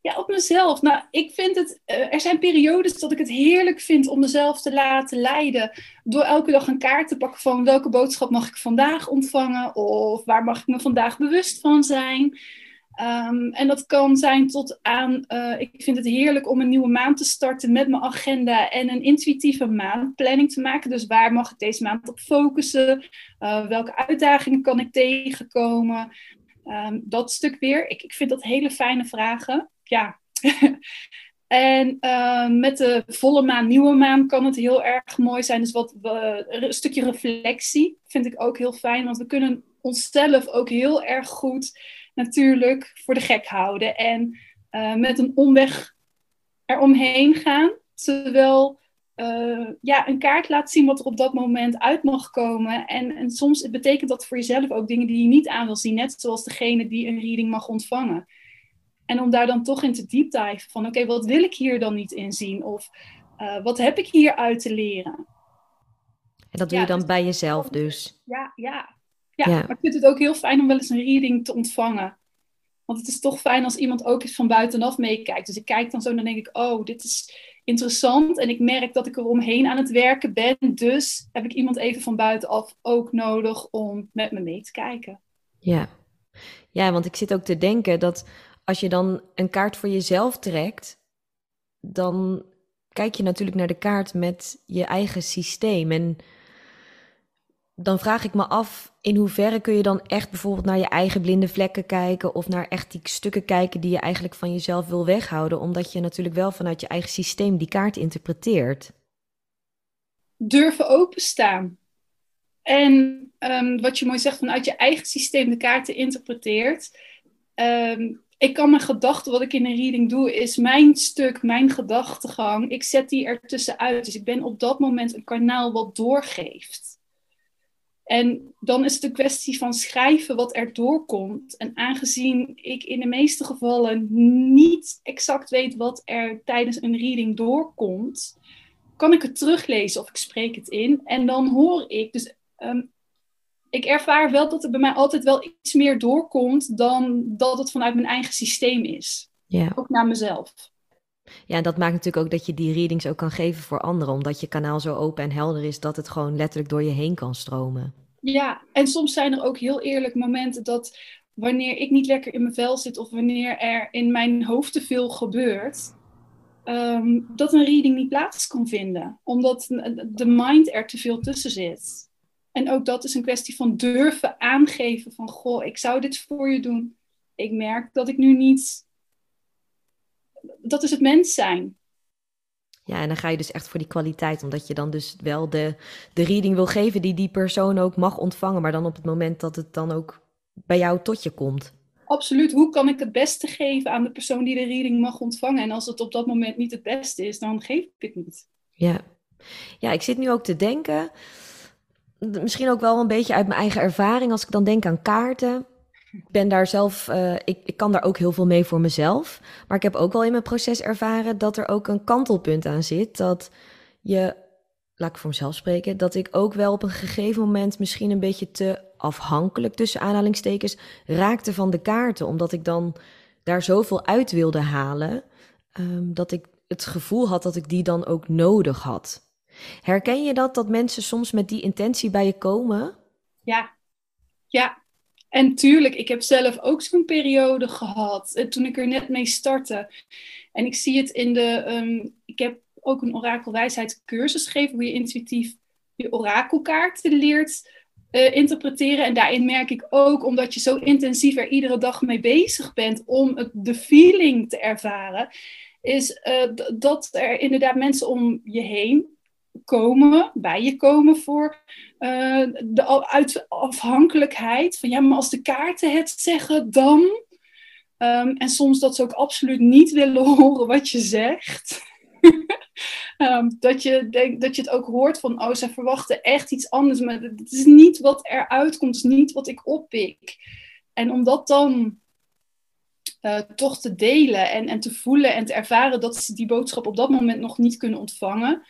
Ja, op mezelf. Nou, ik vind het. Uh, er zijn periodes dat ik het heerlijk vind om mezelf te laten leiden. Door elke dag een kaart te pakken van welke boodschap mag ik vandaag ontvangen. Of waar mag ik me vandaag bewust van zijn. Um, en dat kan zijn tot aan. Uh, ik vind het heerlijk om een nieuwe maand te starten met mijn agenda en een intuïtieve maandplanning te maken. Dus waar mag ik deze maand op focussen? Uh, welke uitdagingen kan ik tegenkomen? Um, dat stuk weer. Ik, ik vind dat hele fijne vragen. Ja. en uh, met de volle maan, nieuwe maan kan het heel erg mooi zijn. Dus wat, een stukje reflectie vind ik ook heel fijn. Want we kunnen onszelf ook heel erg goed natuurlijk voor de gek houden. En uh, met een omweg eromheen gaan. Terwijl uh, ja, een kaart laat zien wat er op dat moment uit mag komen. En, en soms betekent dat voor jezelf ook dingen die je niet aan wil zien. Net zoals degene die een reading mag ontvangen. En om daar dan toch in te deep dive van oké, wat wil ik hier dan niet in zien? Of uh, wat heb ik hier uit te leren? En dat doe ja, je dan dus bij jezelf dus? Ja, ja, ja. ja. Maar ik vind het ook heel fijn om wel eens een reading te ontvangen. Want het is toch fijn als iemand ook eens van buitenaf meekijkt. Dus ik kijk dan zo en dan denk ik, oh, dit is interessant. En ik merk dat ik er omheen aan het werken ben. Dus heb ik iemand even van buitenaf ook nodig om met me mee te kijken. Ja. ja, want ik zit ook te denken dat als je dan een kaart voor jezelf trekt, dan kijk je natuurlijk naar de kaart met je eigen systeem. En dan vraag ik me af, in hoeverre kun je dan echt bijvoorbeeld naar je eigen blinde vlekken kijken of naar echt die stukken kijken die je eigenlijk van jezelf wil weghouden, omdat je natuurlijk wel vanuit je eigen systeem die kaart interpreteert. Durven openstaan. En um, wat je mooi zegt, vanuit je eigen systeem de kaarten interpreteert. Um, ik kan mijn gedachten, wat ik in een reading doe, is mijn stuk, mijn gedachtegang. Ik zet die er tussenuit. Dus ik ben op dat moment een kanaal wat doorgeeft. En dan is het een kwestie van schrijven wat er doorkomt. En aangezien ik in de meeste gevallen niet exact weet wat er tijdens een reading doorkomt, kan ik het teruglezen of ik spreek het in. En dan hoor ik, dus um, ik ervaar wel dat er bij mij altijd wel iets meer doorkomt dan dat het vanuit mijn eigen systeem is. Ja. Ook naar mezelf. Ja, en dat maakt natuurlijk ook dat je die readings ook kan geven voor anderen, omdat je kanaal zo open en helder is dat het gewoon letterlijk door je heen kan stromen. Ja, en soms zijn er ook heel eerlijk momenten dat wanneer ik niet lekker in mijn vel zit of wanneer er in mijn hoofd te veel gebeurt, um, dat een reading niet plaats kan vinden, omdat de mind er te veel tussen zit. En ook dat is een kwestie van durven aangeven van, goh, ik zou dit voor je doen. Ik merk dat ik nu niet. Dat is het mens zijn. Ja, en dan ga je dus echt voor die kwaliteit, omdat je dan dus wel de, de reading wil geven die die persoon ook mag ontvangen, maar dan op het moment dat het dan ook bij jou tot je komt. Absoluut. Hoe kan ik het beste geven aan de persoon die de reading mag ontvangen? En als het op dat moment niet het beste is, dan geef ik het niet. Ja, ja ik zit nu ook te denken misschien ook wel een beetje uit mijn eigen ervaring, als ik dan denk aan kaarten. Ik ben daar zelf, uh, ik, ik kan daar ook heel veel mee voor mezelf. Maar ik heb ook wel in mijn proces ervaren dat er ook een kantelpunt aan zit. Dat je, laat ik voor mezelf spreken, dat ik ook wel op een gegeven moment misschien een beetje te afhankelijk tussen aanhalingstekens raakte van de kaarten. Omdat ik dan daar zoveel uit wilde halen, um, dat ik het gevoel had dat ik die dan ook nodig had. Herken je dat, dat mensen soms met die intentie bij je komen? Ja, ja. En tuurlijk, ik heb zelf ook zo'n periode gehad eh, toen ik er net mee startte. En ik zie het in de. Um, ik heb ook een orakelwijsheidscursus gegeven hoe je intuïtief je orakelkaarten leert uh, interpreteren. En daarin merk ik ook, omdat je zo intensief er iedere dag mee bezig bent om het, de feeling te ervaren, is uh, dat er inderdaad mensen om je heen komen, bij je komen voor uh, de uit afhankelijkheid. Van ja, maar als de kaarten het zeggen, dan. Um, en soms dat ze ook absoluut niet willen horen wat je zegt. um, dat, je denk, dat je het ook hoort van, oh, ze verwachten echt iets anders. Maar het is niet wat eruit komt, het is niet wat ik oppik. En om dat dan uh, toch te delen en, en te voelen en te ervaren dat ze die boodschap op dat moment nog niet kunnen ontvangen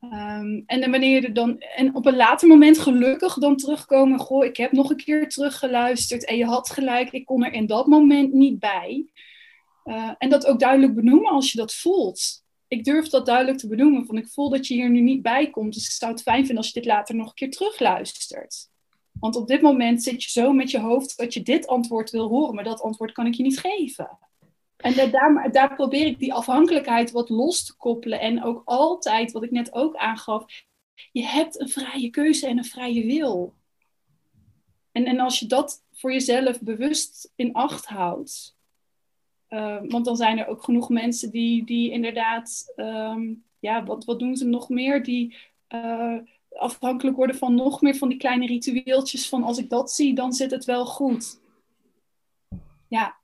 Um, en wanneer je dan en op een later moment gelukkig dan terugkomen, goh, ik heb nog een keer teruggeluisterd en je had gelijk, ik kon er in dat moment niet bij. Uh, en dat ook duidelijk benoemen als je dat voelt. Ik durf dat duidelijk te benoemen, van ik voel dat je hier nu niet bij komt, dus ik zou het fijn vinden als je dit later nog een keer terugluistert. Want op dit moment zit je zo met je hoofd dat je dit antwoord wil horen, maar dat antwoord kan ik je niet geven. En daar, daar probeer ik die afhankelijkheid wat los te koppelen. En ook altijd, wat ik net ook aangaf, je hebt een vrije keuze en een vrije wil. En, en als je dat voor jezelf bewust in acht houdt. Uh, want dan zijn er ook genoeg mensen die, die inderdaad, um, ja, wat, wat doen ze nog meer? Die uh, afhankelijk worden van nog meer van die kleine ritueeltjes van als ik dat zie, dan zit het wel goed. Ja,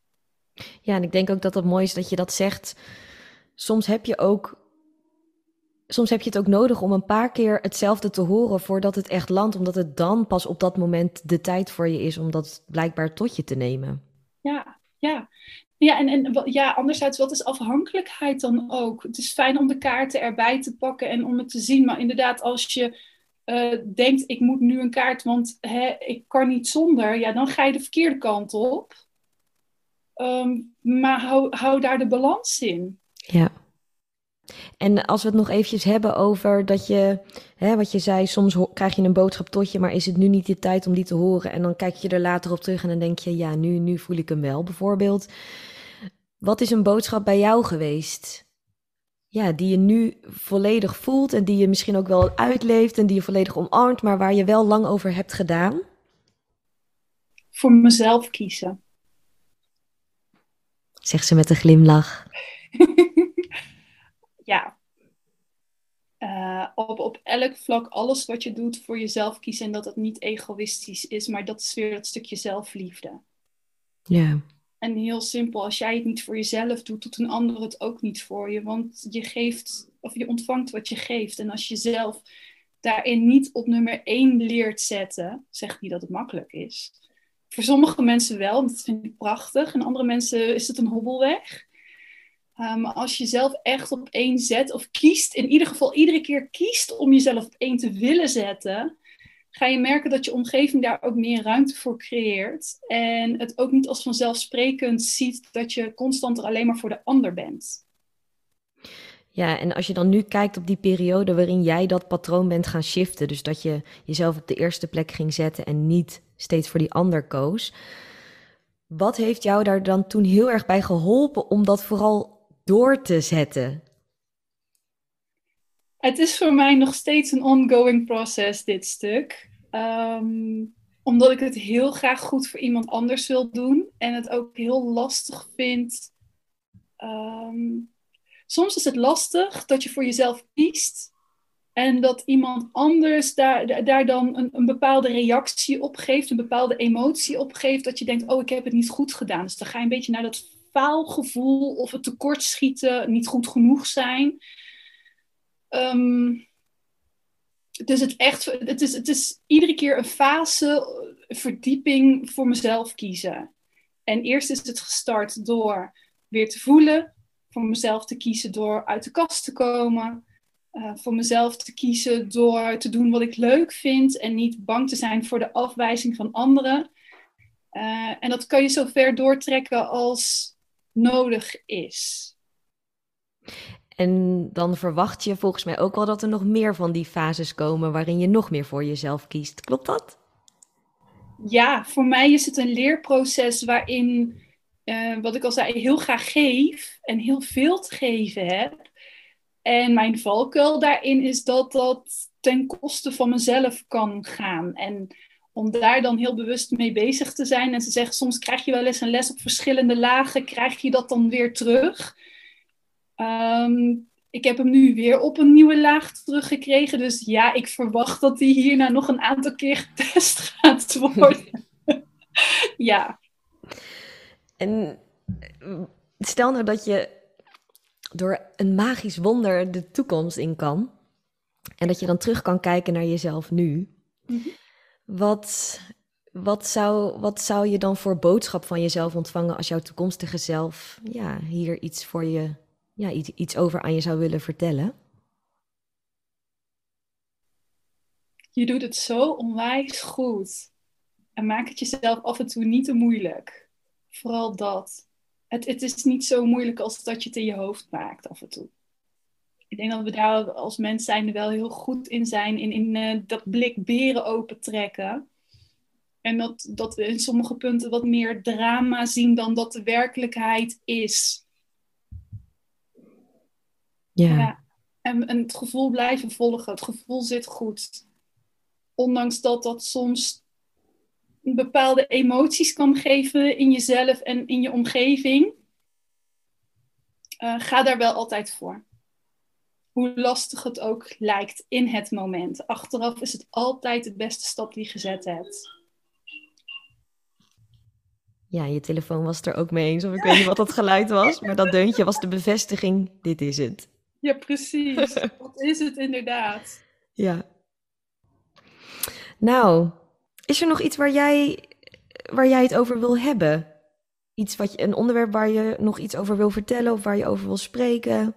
ja, en ik denk ook dat het mooi is dat je dat zegt. Soms heb je ook. Soms heb je het ook nodig om een paar keer hetzelfde te horen voordat het echt landt, omdat het dan pas op dat moment de tijd voor je is om dat blijkbaar tot je te nemen. Ja, ja. Ja, en, en ja, anderzijds, wat is afhankelijkheid dan ook? Het is fijn om de kaarten erbij te pakken en om het te zien, maar inderdaad, als je uh, denkt, ik moet nu een kaart, want hè, ik kan niet zonder, ja, dan ga je de verkeerde kant op. Ehm, maar hou, hou daar de balans in. Ja. En als we het nog eventjes hebben over dat je, hè, wat je zei, soms krijg je een boodschap tot je, maar is het nu niet de tijd om die te horen? En dan kijk je er later op terug en dan denk je, ja, nu, nu voel ik hem wel, bijvoorbeeld. Wat is een boodschap bij jou geweest? ja, die je nu volledig voelt en die je misschien ook wel uitleeft en die je volledig omarmt, maar waar je wel lang over hebt gedaan? Voor mezelf kiezen. Zegt ze met een glimlach. ja. Uh, op, op elk vlak, alles wat je doet voor jezelf kiezen en dat het niet egoïstisch is, maar dat is weer dat stukje zelfliefde. Ja. En heel simpel, als jij het niet voor jezelf doet, doet een ander het ook niet voor je. Want je geeft, of je ontvangt wat je geeft. En als je zelf daarin niet op nummer één leert zetten, zegt niet dat het makkelijk is. Voor sommige mensen wel, dat vind ik prachtig. En andere mensen is het een hobbelweg. Maar ehm, als je zelf echt op één zet, of kiest, in ieder geval iedere keer kiest om jezelf op één te willen zetten, ga je merken dat je omgeving daar ook meer ruimte voor creëert. En het ook niet als vanzelfsprekend ziet dat je constant er alleen maar voor de ander bent. Ja, en als je dan nu kijkt op die periode waarin jij dat patroon bent gaan shiften, dus dat je jezelf op de eerste plek ging zetten en niet steeds voor die ander koos. Wat heeft jou daar dan toen heel erg bij geholpen om dat vooral door te zetten? Het is voor mij nog steeds een ongoing proces, dit stuk. Ehm, omdat ik het heel graag goed voor iemand anders wil doen. En het ook heel lastig vind. Ehm, soms is het lastig dat je voor jezelf kiest. En dat iemand anders daar, daar dan een, een bepaalde reactie op geeft, een bepaalde emotie op geeft. Dat je denkt, oh, ik heb het niet goed gedaan. Dus dan ga je een beetje naar dat faalgevoel of het tekortschieten, niet goed genoeg zijn. Um, dus het, echt, het, is, het is iedere keer een fase, verdieping voor mezelf kiezen. En eerst is het gestart door weer te voelen, voor mezelf te kiezen door uit de kast te komen, uh, voor mezelf te kiezen door te doen wat ik leuk vind en niet bang te zijn voor de afwijzing van anderen. Uh, en dat kan je zo ver doortrekken als nodig is. En dan verwacht je volgens mij ook wel dat er nog meer van die fases komen waarin je nog meer voor jezelf kiest. Klopt dat? Ja, voor mij is het een leerproces waarin, uh, wat ik al zei, heel graag geef en heel veel te geven heb. En mijn valkuil daarin is dat dat ten koste van mezelf kan gaan. En om daar dan heel bewust mee bezig te zijn. En ze zeggen, soms krijg je wel eens een les op verschillende lagen, krijg je dat dan weer terug. Ehm, ik heb hem nu weer op een nieuwe laag teruggekregen. Dus ja, ik verwacht dat hij hierna nog een aantal keer getest gaat worden. ja. En stel nou dat je door een magisch wonder de toekomst in kan. En dat je dan terug kan kijken naar jezelf nu. Mhm. Wat, wat, zou, wat zou je dan voor boodschap van jezelf ontvangen als jouw toekomstige zelf ja, hier iets voor je ja, iets, iets over aan je zou willen vertellen? Je doet het zo onwijs goed. En maak het jezelf af en toe niet te moeilijk. Vooral dat. Het, het is niet zo moeilijk als dat je het in je hoofd maakt af en toe. Ik denk dat we daar als mens zijn er wel heel goed in zijn. In, in uh, dat blik beren opentrekken. En dat, dat we in sommige punten wat meer drama zien dan dat de werkelijkheid is. Ja. En, en het gevoel blijven volgen. Het gevoel zit goed. Ondanks dat dat soms bepaalde emoties kan geven in jezelf en in je omgeving. Uh, ga daar wel altijd voor. Hoe lastig het ook lijkt in het moment. Achteraf is het altijd de beste stap die je gezet hebt. Ja, je telefoon was het er ook mee eens. Of ik weet niet wat dat geluid was. Maar dat deuntje was de bevestiging. Dit is het. Ja, precies. Wat is het inderdaad? Ja. Nou, is er nog iets waar jij, waar jij het over wil hebben? Iets wat je, een onderwerp waar je nog iets over wil vertellen of waar je over wil spreken?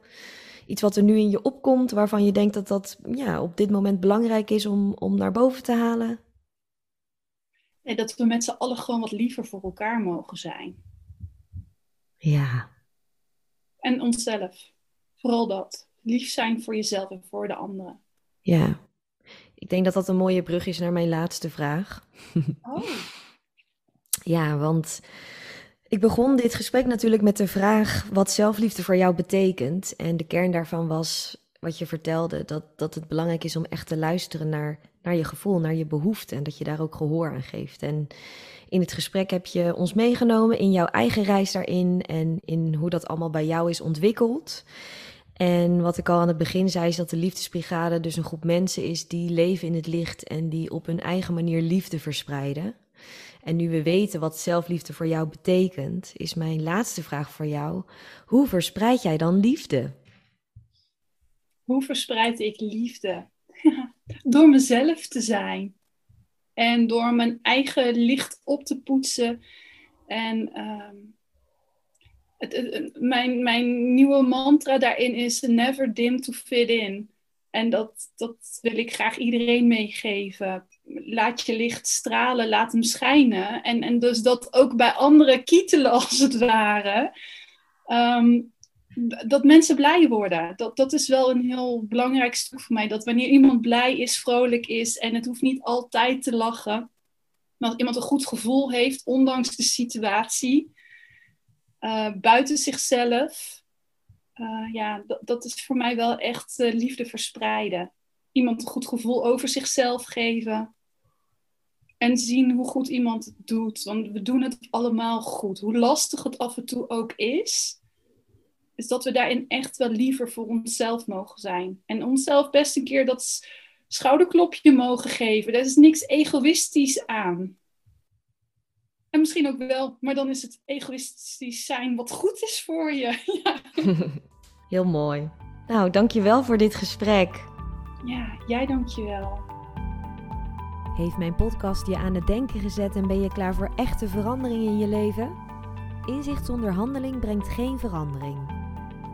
Iets wat er nu in je opkomt, waarvan je denkt dat dat ja, op dit moment belangrijk is om, om naar boven te halen? Ja, dat we met z'n allen gewoon wat liever voor elkaar mogen zijn. Ja. En onszelf. Vooral dat. Lief zijn voor jezelf en voor de anderen. Ja. Ik denk dat dat een mooie brug is naar mijn laatste vraag. Oh. ja, want Ik begon dit gesprek natuurlijk met de vraag wat zelfliefde voor jou betekent. En de kern daarvan was wat je vertelde, dat, dat het belangrijk is om echt te luisteren naar, naar je gevoel, naar je behoefte en dat je daar ook gehoor aan geeft. En in het gesprek heb je ons meegenomen in jouw eigen reis daarin en in hoe dat allemaal bij jou is ontwikkeld. En wat ik al aan het begin zei, is dat de Liefdesbrigade dus een groep mensen is die leven in het licht en die op hun eigen manier liefde verspreiden. En nu we weten wat zelfliefde voor jou betekent, is mijn laatste vraag voor jou: hoe verspreid jij dan liefde? Hoe verspreid ik liefde? door mezelf te zijn. En door mijn eigen licht op te poetsen. En ehm, mijn, mijn nieuwe mantra daarin is never dim to fit in. En dat, dat wil ik graag iedereen meegeven. Laat je licht stralen, laat hem schijnen. En, en dus dat ook bij anderen kietelen als het ware. Ehm, dat mensen blij worden. Dat, dat is wel een heel belangrijk stuk voor mij. Dat wanneer iemand blij is, vrolijk is en het hoeft niet altijd te lachen. Maar als iemand een goed gevoel heeft, ondanks de situatie, uh, buiten zichzelf. Uh, ja, dat, is voor mij wel echt uh, liefde verspreiden. Iemand een goed gevoel over zichzelf geven. En zien hoe goed iemand het doet. Want we doen het allemaal goed. Hoe lastig het af en toe ook is is dat we daarin echt wel liever voor onszelf mogen zijn. En onszelf best een keer dat schouderklopje mogen geven. Er is niks egoïstisch aan. En misschien ook wel, maar dan is het egoïstisch zijn wat goed is voor je. Ja. Heel mooi. Nou, dankjewel voor dit gesprek. Ja, jij dankjewel. Heeft mijn podcast je aan het denken gezet en ben je klaar voor echte verandering in je leven? Inzicht zonder handeling brengt geen verandering.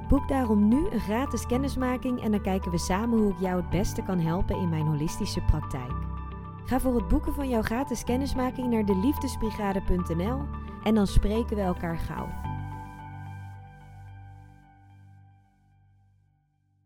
Boek daarom nu een gratis kennismaking en dan kijken we samen hoe ik jou het beste kan helpen in mijn holistische praktijk. Ga voor het boeken van jouw gratis kennismaking naar de liefdesbrigade.nl en dan spreken we elkaar gauw.